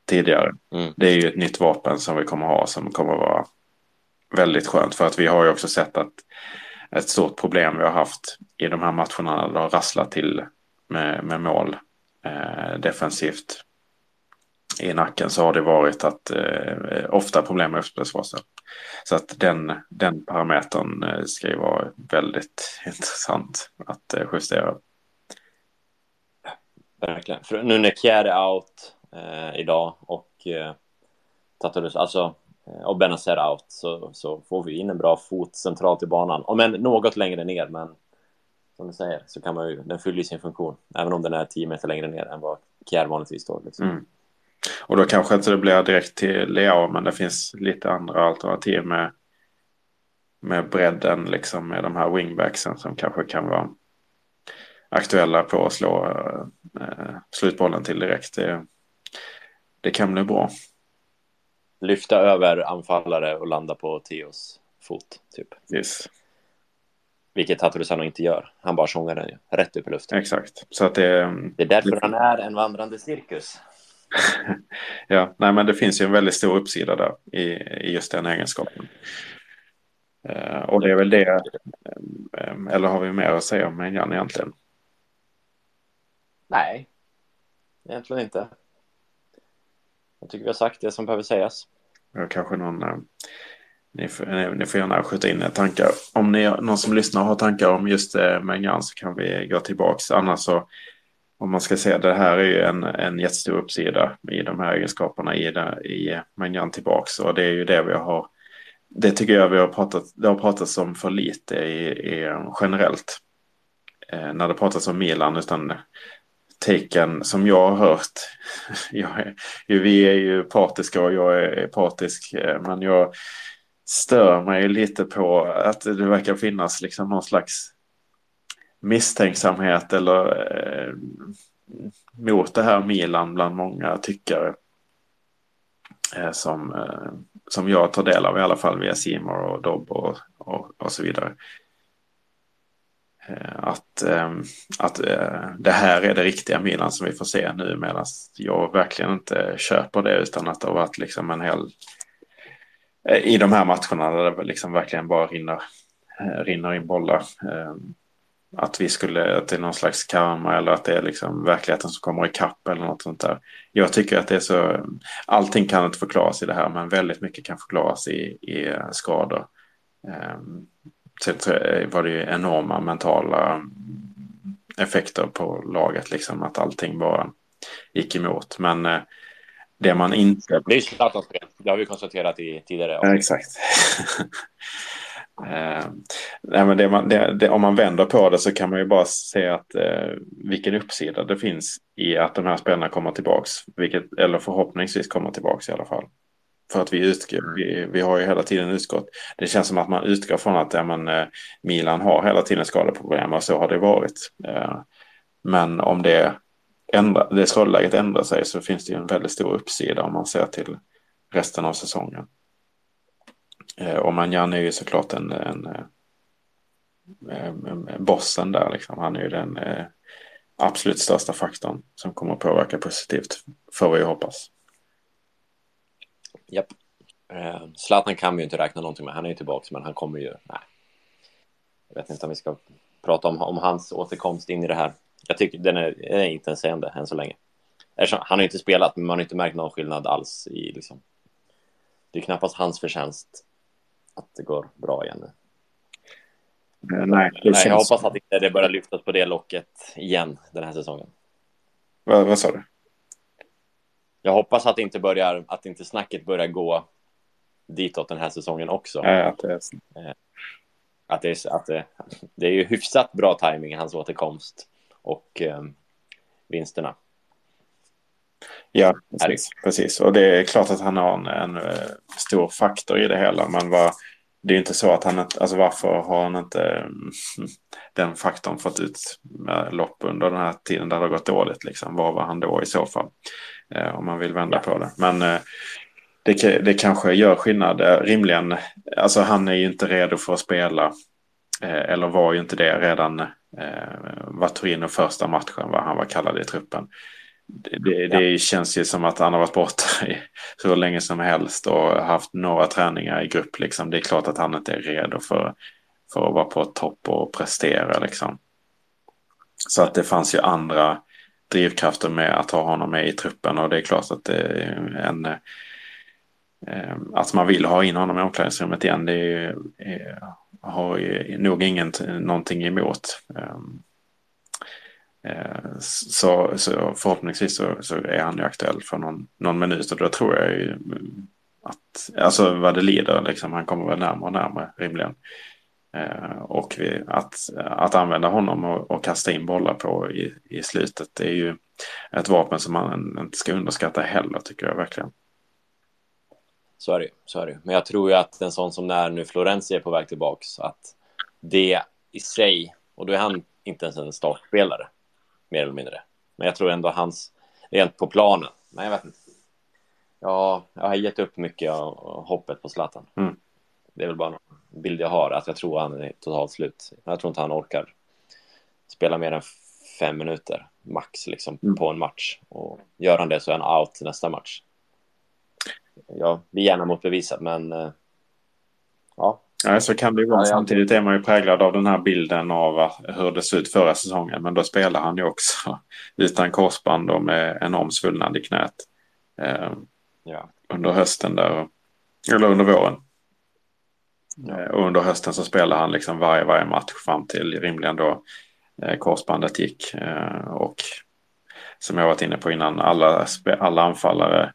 tidigare. Mm. Det är ju ett nytt vapen som vi kommer ha som kommer vara väldigt skönt för att vi har ju också sett att ett stort problem vi har haft i de här matcherna det har rasslat till med, med mål eh, defensivt i nacken så har det varit att eh, ofta problem med uppspelsfasen. Så att den, den parametern eh, ska ju vara väldigt (laughs) intressant att eh, justera. Verkligen. För nu när Kjär är out eh, idag och eh, Tatarus, alltså eh, och Benazer out så, så får vi in en bra fot centralt i banan. Om än något längre ner, men som du säger så kan man ju, den fyller sin funktion, även om den är 10 meter längre ner än vad Kjär vanligtvis står. Liksom. Mm. Och då kanske inte det blir direkt till Leao, men det finns lite andra alternativ med, med bredden, liksom med de här wingbacksen som kanske kan vara aktuella på att slå eh, slutbollen till direkt. Det, det kan bli bra. Lyfta över anfallare och landa på Tios fot, typ. Yes. Vilket Haturusano inte gör. Han bara sångar den ju, rätt upp i luften. Exakt. Så att det, det är därför han är en vandrande cirkus. (laughs) ja, nej men det finns ju en väldigt stor uppsida där i, i just den egenskapen. Uh, och det är väl det, um, eller har vi mer att säga om Menjan egentligen? Nej, egentligen inte. Jag tycker vi har sagt det som behöver sägas. Kanske någon, uh, ni, får, ni får gärna skjuta in tankar. Om ni, någon som lyssnar har tankar om just uh, Menjan så kan vi gå tillbaka. Annars så om man ska säga det här är ju en, en jättestor uppsida i de här egenskaperna i, i Mangan tillbaks och det är ju det vi har det tycker jag vi har pratat, det har pratats om för lite i, i generellt eh, när det pratas om Milan utan taken som jag har hört. (laughs) Jag är, vi är ju partiska och jag är partisk eh, men jag stör mig lite på att det verkar finnas liksom någon slags misstänksamhet eller eh, mot det här Milan bland många tyckare. Eh, som, eh, som jag tar del av i alla fall via Simor och Dobb och, och, och, så vidare. Eh, att, ehm, att eh, det här är det riktiga Milan som vi får se nu medan jag verkligen inte köper det utan att det har varit liksom en hel eh, i de här matcherna där det liksom verkligen bara rinner rinner in bollar. Ehm, att vi skulle, att det är någon slags karma eller att det är liksom verkligheten som kommer ikapp eller något sånt där. Jag tycker att det är så, allting kan inte förklaras i det här men väldigt mycket kan förklaras i, i skador. Ehm, Sen var det ju enorma mentala effekter på laget, liksom att allting bara gick emot. Men eh, det man inte... Det är Zlatans spel, det har vi konstaterat i tidigare Ja, exakt. (laughs) eh, nej, men det man, det, det, om man vänder på det så kan man ju bara se att eh, vilken uppsida det finns i att de här spelarna kommer tillbaks. Vilket, eller förhoppningsvis kommer tillbaks i alla fall. För att vi, utgår, vi, vi har ju hela tiden utgått. Det känns som att man utgår från att ja, men, eh, Milan har hela tiden skadeproblem och så har det varit. Eh, men om det, ändra, det skadeläget ändrar sig så finns det ju en väldigt stor uppsida om man ser till resten av säsongen. Eh, och Manjan är ju såklart en, en, en, bossen där. Liksom. Han är ju den absolut största faktorn som kommer att påverka positivt får vi hoppas. Japp. Eh, Zlatan kan vi ju inte räkna någonting med. Han är ju tillbaka, men han kommer ju... Nej. Jag vet inte om vi ska prata om, om hans återkomst in i det här. Jag tycker den är, är inte ens än så länge. Han har inte spelat, men man har inte märkt någon skillnad alls i liksom. Det är knappast hans förtjänst att det går bra igen nu. Eh, nej, Nej jag hoppas att inte det börjar lyftas på det locket igen den här säsongen. Vad, vad sa du? Jag hoppas att inte börjar, att inte snacket börjar gå ditåt den här säsongen också. Ja, att det är. Eh, att det är, att det, det är ju hyfsat bra timing hans återkomst och eh, vinsterna. Ja, precis, precis. Och det är klart att han har en, en, eh, stor faktor i det hela. Men vad, det är inte så att han inte, alltså varför har han inte den faktorn fått ut lopp under den här tiden där det har gått dåligt liksom? Var var han då i så fall? Eh, om man vill vända ja. på det. Men eh, det, det kanske gör skillnad. Eh, rimligen, alltså han är ju inte redo för att spela. Eller var ju inte det redan var Torino första matchen, vad han var kallad i truppen. Det, det ja. känns ju som att han har varit borta (laughs) i så länge som helst och haft några träningar i grupp. Liksom. Det är klart att han inte är redo för, för att vara på topp och prestera. Liksom. Så att det fanns ju andra drivkrafter med att ha honom med i truppen och det är klart att det är en eh, att man vill ha in honom i omklädningsrummet igen det är, är, har ju nog ingen någonting emot. Eh, så, så förhoppningsvis så, så, är han ju aktuell för någon, någon minut och då tror jag ju att, alltså vad det lider, liksom, han kommer väl närmare och närmare rimligen. Eh, och vi, att, att använda honom och, och, kasta in bollar på i, i slutet det är ju ett vapen som man inte ska underskatta heller tycker jag verkligen. Så är det så är det Men jag tror ju att en sån som när nu Florenzi är på väg tillbaks att det i sig, och då är han inte ens en startspelare mer eller mindre. Men jag tror ändå hans, rent på planen, men jag vet inte. Ja, jag har gett upp mycket av hoppet på Zlatan. Mm. Det är väl bara en bild jag har, att jag tror han är totalt slut. Jag tror inte han orkar spela mer än fem minuter max liksom, mm. på en match. Och gör han det så är han out nästa match. Ja, det är gärna motbevisat, men uh, ja. Ja, så kan det ju vara. Samtidigt är man ju präglad av den här bilden av hur det såg ut förra säsongen. Men då spelar han ju också (laughs) utan korsband och med enorm svullnad i knät. Eh, ja. Under hösten där. Eller under våren. Eh, och under hösten så spelade han liksom varje, varje match fram till rimligen då eh, korsbandet gick. Eh, och som jag varit inne på innan, alla, alla anfallare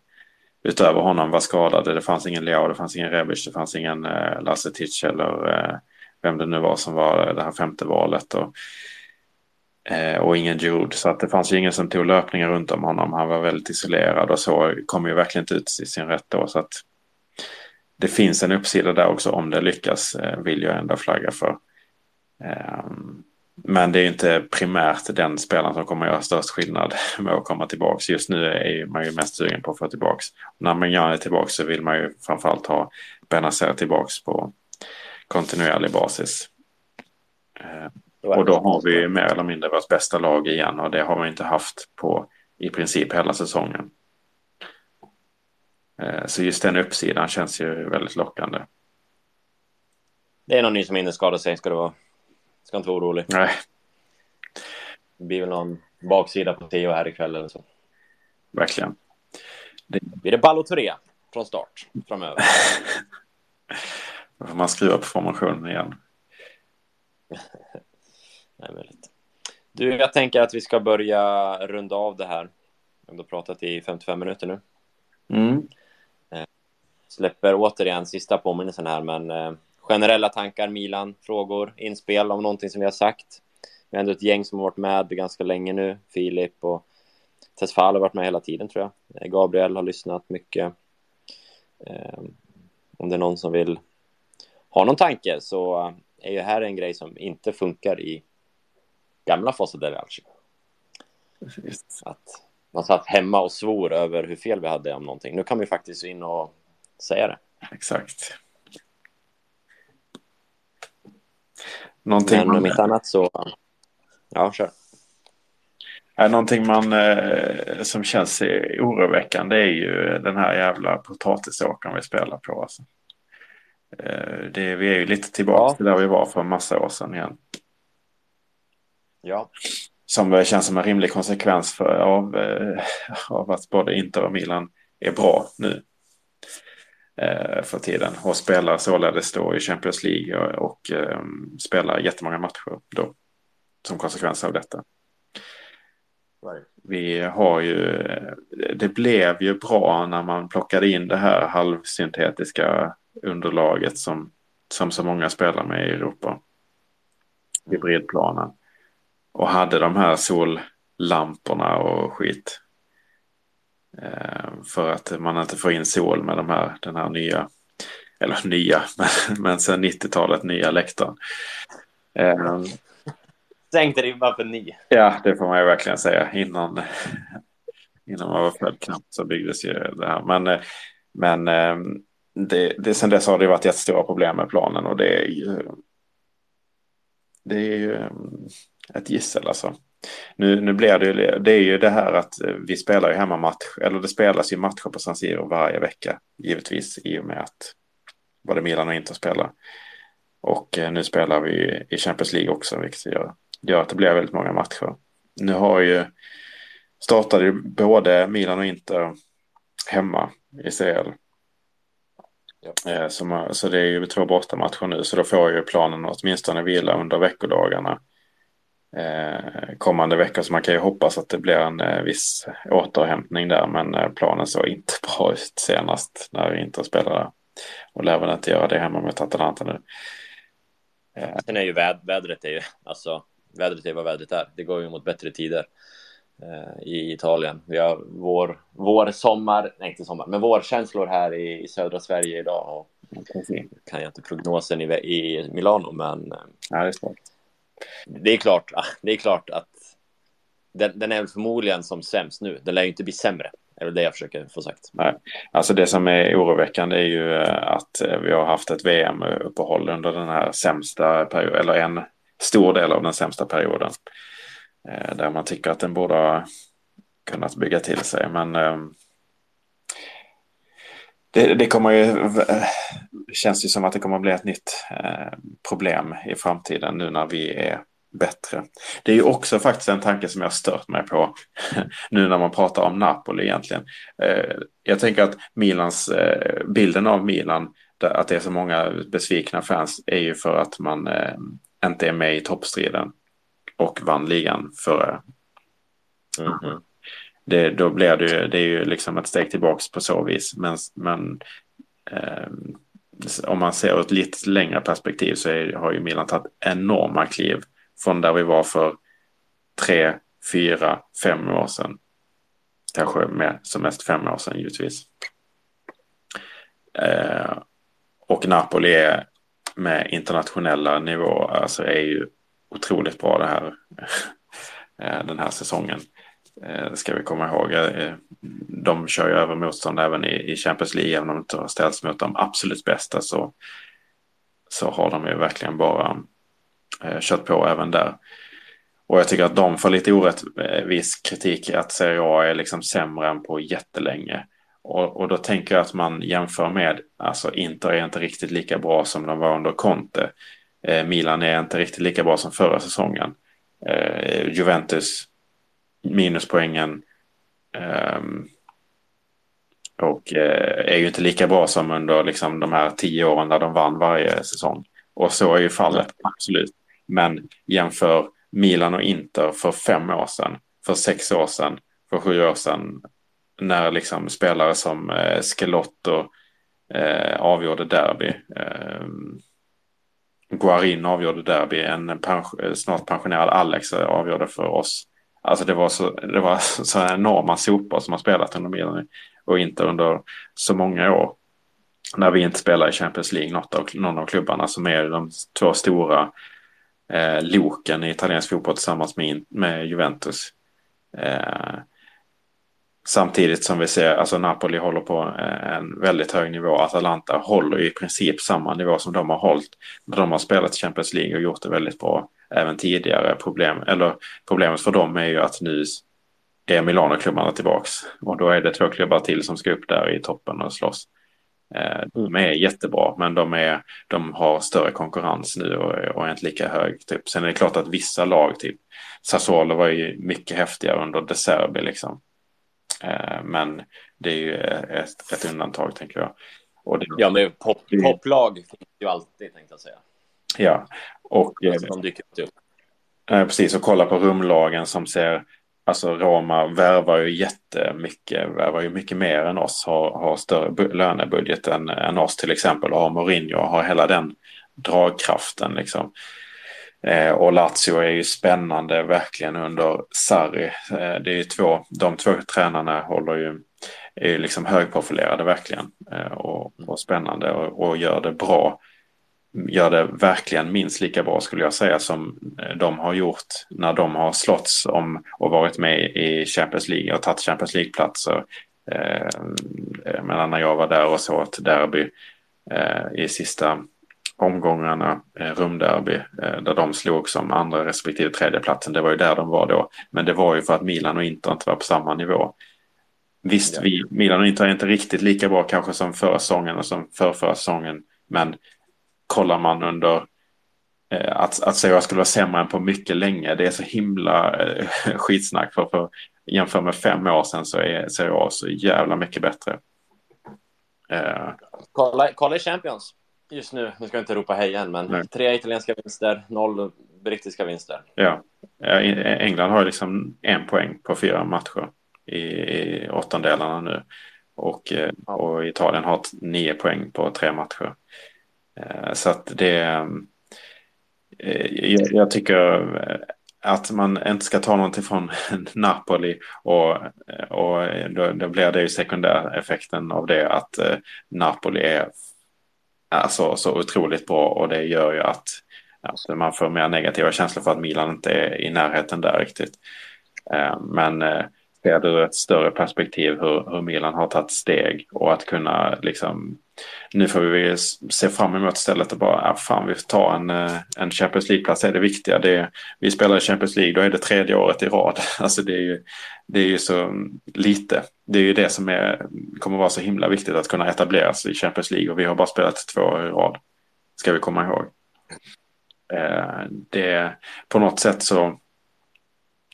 utöver honom var skadade. Det fanns ingen Leao, det fanns ingen Rebic, det fanns ingen eh, Lasse Titsch eller eh, vem det nu var som var det här femte valet. Och, eh, och ingen Jude. Så att det fanns ju ingen som tog löpningar runt om honom. Han var väldigt isolerad och så kom ju verkligen inte ut i sin rätt då. Så att det finns en uppsida där också om det lyckas eh, vill jag ändå flagga för. Ehm, men det är inte primärt den spelaren som kommer att göra störst skillnad med att komma tillbaka. Just nu är man ju mest sugen på att få tillbaka. När man är tillbaka så vill man ju framförallt ha Benazer tillbaka på kontinuerlig basis. Och då har vi mer eller mindre vårt bästa lag igen och det har vi inte haft på i princip hela säsongen. Eh, så just den uppsidan känns ju väldigt lockande. det är någon ny som hinner skada sig, ska du vara. Ska inte vara orolig. Nej, Det blir väl någon baksida på Theo här ikväll eller så. verkligen. Blir det Ballotorea från start framöver? Då (laughs) får man skruva på formationen igen. (laughs) Nej, möjligt. Du, jag tänker att vi ska börja runda av det här. Vi har pratat i 55 minuter nu. Mm. Släpper återigen sista påminnelsen här, men eh, generella tankar, Milan, frågor, inspel om någonting som vi har sagt. Vi har ändå ett gäng som har varit med ganska länge nu. Filip och Tesfal har varit med hela tiden tror jag. Gabriel har lyssnat mycket. Eh, om det är någon som vill ha någon tanke så är ju här en grej som inte funkar i gamla Fossa del. Att man satt hemma och svor över hur fel vi hade om någonting. Nu kan vi faktiskt in och säga det. Exakt. Någonting Men om man, inte annat så... Ja, kör. är någonting man eh, som känns oroväckande är ju den här jävla potatisåkern vi spelar på. Alltså. Eh, det, vi är ju lite tillbaka Ja. till där vi var för en massa år sedan igen. Ja, Som känns som en rimlig konsekvens för, av, eh, av att både Inter och Milan är bra nu. Eh, för tiden. Och spelar således då i Champions League och, och eh, spelar jättemånga matcher då. Som konsekvens av detta. Vi har ju, det blev ju bra när man plockade in det här halvsyntetiska underlaget som, som så många spelar med i Europa. Hybridplanen. Och hade de här sollamporna och skit. Eh, för att man inte får in sol med de här, den här nya, eller nya, (laughs) men, men sen 90-talet nya läktaren. Eh, sänkte ribban för ni. Ja, det får man ju verkligen säga. Innan, innan man var född knappt så byggdes ju det här. Men, eh, men eh, det, det, sen dess har det varit jättestora problem med planen och det är ju, det är ju eh, ett gissel alltså. Nu, nu blir det ju, det är ju det här att eh, vi spelar ju hemmamatch, eller det spelas ju matcher på San Siro varje vecka, givetvis i och med att både Milan och Inter spelar. Och eh, nu spelar vi i Champions League också, vilket gör, gör att det blir väldigt många matcher. Nu har ju startade ju både Milan och Inter hemma i CL. Eh, Så, så det är ju två bortamatcher nu, så då får ju planen åtminstone vila under veckodagarna kommande veckor. Så man kan ju hoppas att det blir en eh, viss återhämtning där, men eh, planen såg inte (laughs) bra ut senast när Inter spelade. Och lär väl inte göra det hemma mot Atalanta nu. Eh, Sen är ju väd vädret är ju, alltså, vädret är vad vädret är. Det går ju mot bättre tider eh, i Italien. Vi har vår, vår sommar, nej inte sommar, men vårkänslor här i, i södra Sverige idag. Och kan jag inte prognosen i, i Milano, men eh, Ja, det är svårt det är klart, ah, det är klart att den, den är väl förmodligen som sämst nu. Den lär ju inte bli sämre. Det är väl det jag försöker få sagt. Nej. Alltså det som är oroväckande är ju eh, att eh, vi har haft ett VM-uppehåll under den här sämsta perioden, eller en stor del av den sämsta perioden. Eh, där man tycker att den borde ha kunnat bygga till sig. Men eh, det, det kommer ju, eh, känns ju som att det kommer att bli ett nytt eh, problem i framtiden nu när vi är bättre. Det är ju också faktiskt en tanke som jag stört mig på (laughs) nu när man pratar om Napoli egentligen. Eh, jag tänker att Milans, bilden av Milan, att det är så många besvikna fans, är ju för att man inte är med i toppstriden och vann ligan förra. Mhm. Det, då blir det ju, det är ju liksom ett steg tillbaks på så vis. Men, men eh, om man ser ett lite längre perspektiv så är, har ju Milan tagit enorma kliv från där vi var för tre, fyra, fem år sedan. Kanske med som mest fem år sedan givetvis. Eh, och Napoli är med internationella nivåer, alltså är ju otroligt bra det här, (laughs) eh, den här säsongen. Det ska vi komma ihåg. Eh, de kör ju över motstånd även i Champions League, även om de inte har ställts mot de absolut bästa så, så har de ju verkligen bara eh, kört på även där. Och jag tycker att de får lite orättvis kritik att Serie A är liksom sämre än på jättelänge. Och, och då tänker jag att man jämför med, alltså Inter är inte riktigt lika bra som de var under Conte. Eh, Milan är inte riktigt lika bra som förra säsongen. Eh, Juventus, minuspoängen. Eh, och eh, är ju inte lika bra som under liksom, de här tio åren där de vann varje säsong. Och så är ju fallet, absolut. Men jämför Milan och Inter för fem år sedan, för sex år sedan, för sju år sedan. När liksom spelare som eh, Skelotto eh, avgjorde derby. Eh, Guarin avgjorde derby. En pens snart pensionerad Alex avgjorde för oss. Alltså det var så, det var (laughs) så enorma sopor som har spelat under Milan och inte under så många år. När vi inte spelar i Champions League, något av, någon av klubbarna som är de två stora eh, loken i italiensk fotboll tillsammans med, med Juventus. Eh, samtidigt som vi ser, alltså Napoli håller på eh, en väldigt hög nivå. Atalanta håller i princip samma nivå som de har hållit när de har spelat Champions League och gjort det väldigt bra även tidigare. Problem, eller problemet för dem är ju att nu är Milano-klubbarna tillbaks. Och då är det två klubbar till som ska upp där i toppen och slåss. Eh, de är jättebra, men de, är, de har större konkurrens nu och, och är inte lika hög. Typ. Sen är det klart att vissa lag, typ Sassuolo var ju mycket häftigare under De Serbi liksom. Eh, men det är ju ett, ett undantag, tänker jag. Det, ja, men pop, poplag finns ju alltid, tänkte jag säga. Ja, och... Alltså, de dyker upp. Eh, precis, och kolla på rumlagen som ser Alltså Roma värvar ju jättemycket, värvar ju mycket mer än oss, har, har större lönebudget än, än oss till exempel och har Mourinho har hela den dragkraften liksom. Eh, och Lazio är ju spännande verkligen under Sarri. Eh, det är ju två, de två tränarna håller ju, är ju liksom högprofilerade verkligen eh, och, och spännande och, och gör det bra gör det verkligen minst lika bra skulle jag säga som eh, de har gjort när de har slåtts om och varit med i Champions League och tagit Champions League-platser. Eh, medan när jag var där och såg ett derby eh, i sista omgångarna, eh, rumderby, eh, där de slog som andra respektive tredje platsen. Det var ju där de var då. Men det var ju för att Milan och Inter inte var på samma nivå. Visst, vi, Milan och Inter är inte riktigt lika bra kanske som förra säsongen och som förra säsongen. Men kollar man under eh, att, att säga att jag skulle vara sämre än på mycket länge, det är så himla eh, (laughs) skitsnack. För, för jämför med fem år sedan så är Serie A så jävla mycket bättre. Eh. Kolla, kolla i Champions just nu. Nu ska jag inte ropa hej igen, men Nej. tre italienska vinster, noll brittiska vinster. Ja, England har liksom en poäng på fyra matcher i, i åttondelarna nu. Och, eh, och Italien har nio poäng på tre matcher. Eh, så att det... Eh, jag tycker eh, att man inte ska ta någonting från (laughs) Napoli och, eh, och då, då blir det ju sekundäreffekten av det att eh, Napoli är alltså, så otroligt bra och det gör ju att, att man får mer negativa känslor för att Milan inte är i närheten där riktigt. Eh, men ser du ett större perspektiv hur, hur Milan har tagit steg och att kunna liksom nu får vi se fram emot stället och bara, ja, fan vi tar en, eh, en Champions League-plats är det viktiga. Det vi spelar i Champions League, då är det tredje året i rad. (laughs) Alltså det är ju, det är ju så lite. Det är ju det som är, kommer vara så himla viktigt att kunna etableras i Champions League och vi har bara spelat två år i rad. Ska vi komma ihåg. Eh, det, på något sätt så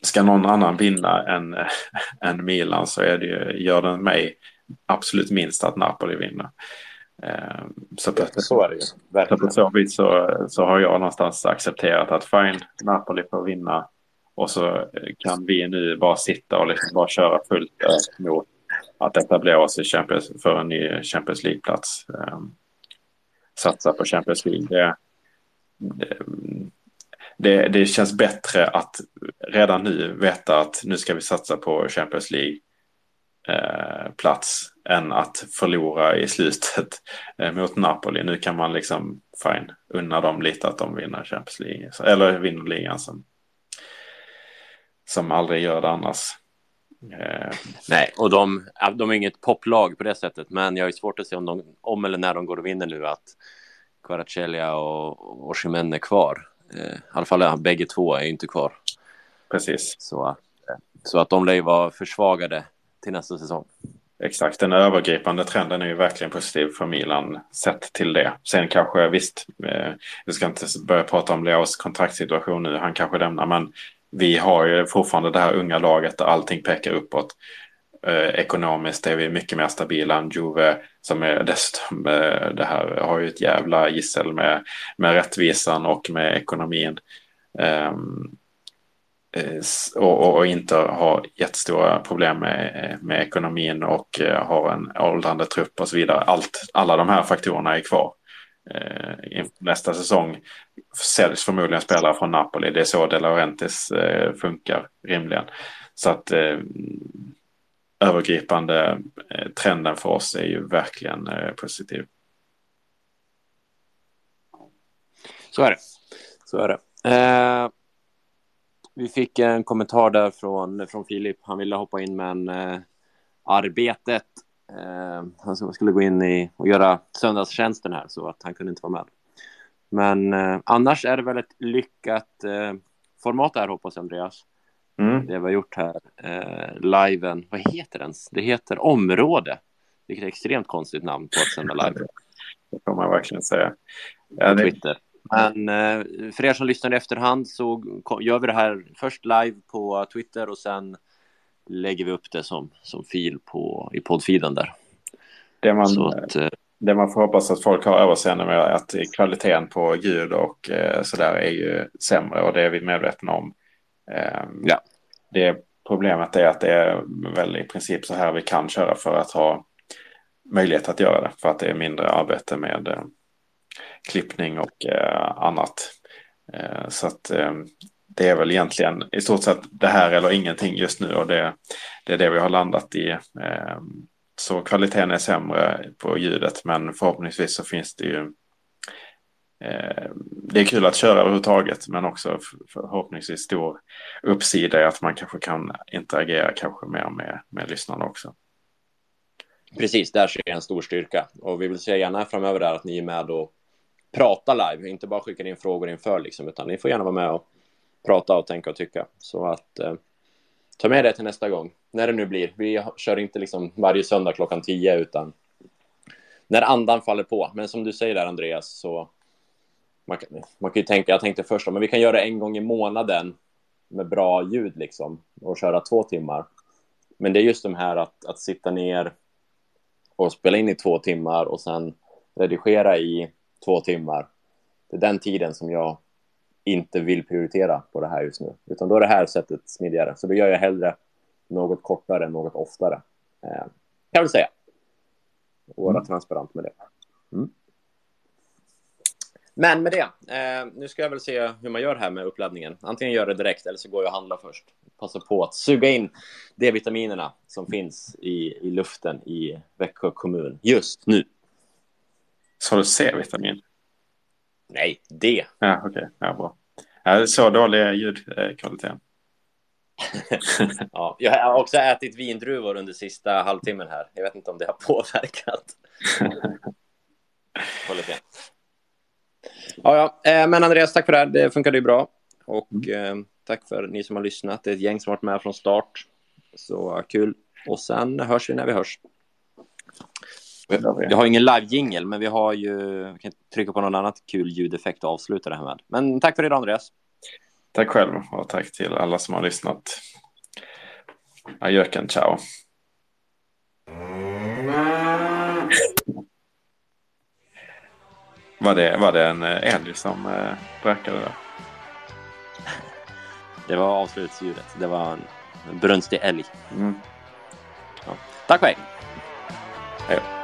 ska någon annan vinna än, (laughs) än Milan så är det ju, gör den mig absolut minst att Napoli vinner. Eh, så, att, så är det ju. Så på så vis så, så har jag någonstans accepterat att fine, Napoli får vinna. Och så kan vi nu bara sitta och liksom bara köra fullt mot att etablera oss i Champions, för en ny Champions League-plats. Um, satsa på Champions League. Det, det, det, det, känns bättre att redan nu veta att nu ska vi satsa på Champions League eh, plats än att förlora i slutet eh, mot Napoli. Nu kan man liksom, fine, unna dem lite att de vinner Champions League, eller vinner ligan som, som aldrig gör det annars. Eh. Nej, och de, de är inget poplag på det sättet, men jag har svårt att se om, de, om eller när de går och vinner nu att Kvaratskhelia och Osimhen är kvar. Eh, I alla fall bägge två är inte kvar. Precis. Så att, så att de lär ju vara försvagade till nästa säsong. Exakt, den övergripande trenden är ju verkligen positiv för Milan sett till det. Sen kanske visst, eh, vi ska inte börja prata om Leos kontraktssituation nu, han kanske lämnar, men vi har ju fortfarande det här unga laget där allting pekar uppåt. Eh, ekonomiskt är vi mycket mer stabila än Juve som är dessutom det här har ju ett jävla gissel med, med rättvisan och med ekonomin. Um, och, och, inte har jättestora problem med, med ekonomin och eh, har en åldrande trupp och så vidare. Allt, alla de här faktorerna är kvar. Uh, nästa säsong säljs förmodligen spelare från Napoli. Det är så De Laurentiis uh, funkar rimligen. Så att övergripande eh, trenden för oss är ju verkligen eh, positiv. Så är det. Så är det. Eh, vi fick en kommentar där från, från Filip. Han ville hoppa in med en eh, arbetet. Eh, han skulle gå in i och göra söndagstjänsten här så att han kunde inte vara med. Men eh, annars är det väl ett lyckat eh, format här hoppas jag, Andreas. Mm. Det vi har gjort här, eh, liven, vad heter den? Det heter Område, vilket är ett extremt konstigt namn på att sända live. (laughs) Det får man verkligen säga. Ja, det... Twitter. Men eh, för er som lyssnar i efterhand så gör vi det här först live på Twitter och sen lägger vi upp det som, som fil på, i poddfeeden där. Det man, att, eh, det man får hoppas att folk har överseende med är att kvaliteten på ljud och eh, sådär är ju sämre och det är vi medvetna om. Eh, ja. Det problemet är att det är väl i princip så här vi kan köra för att ha möjlighet att göra det för att det är mindre arbete med eh, klippning och eh, annat. Eh, så att eh, det är väl egentligen i stort sett det här eller ingenting just nu och det, det är det vi har landat i. Ehm, så kvaliteten är sämre på ljudet men förhoppningsvis så finns det ju Eh, det är kul att köra överhuvudtaget men också förhoppningsvis stor uppsida i att man kanske kan interagera kanske mer med, med lyssnarna också. Precis, där ser jag en stor styrka och vi vill se gärna framöver där att ni är med och prata live, inte bara skickar in frågor inför liksom, utan ni får gärna vara med och prata och tänka och tycka. Så att eh, ta med det till nästa gång, när det nu blir. Vi kör inte liksom varje söndag klockan tio, utan när andan faller på. Men som du säger där, Andreas, så man kan, man kan ju tänka, jag tänkte först, men vi kan göra det en gång i månaden med bra ljud liksom och köra två timmar. Men det är just de här att, att sitta ner och spela in i två timmar och sen redigera i två timmar. Det är den tiden som jag inte vill prioritera på det här just nu, utan då är det här sättet smidigare. Så då gör jag hellre något kortare, något oftare, eh, kan jag väl säga. Och vara mm. transparent med det. Mm. Men med det, eh, nu ska jag väl se hur man gör här med uppladdningen. Antingen gör det direkt eller så går jag och handlar först. Passa på att suga in D-vitaminerna som finns i, i luften i Växjö kommun just nu. Sa du C-vitamin? Nej, D. Ja, okej. Okay. Ja, bra. Ja, så dålig är ljudkvaliteten. (laughs) ja, jag har också ätit vindruvor under sista halvtimmen här. Jag vet inte om det har påverkat (laughs) kvaliteten. Ja, ja, eh, men Andreas, tack för det här. Det funkade ju bra. Och mm. eh, tack för ni som har lyssnat. Det är ett gäng som varit med från start. Så kul. Och sen hörs vi när vi hörs. Vi har ingen live-jingel, men vi har ju... Vi kan trycka på någon annat kul ljudeffekt och avsluta det här med. Men tack för idag, Andreas. Tack själv och tack till alla som har lyssnat. Adjöken, ciao. Var det, var det en eh, älg som eh, bräkade där? (laughs) Det var avslutsljudet. Det var en brunstig älg. Mm. Ja. Tack och hej! Hej då.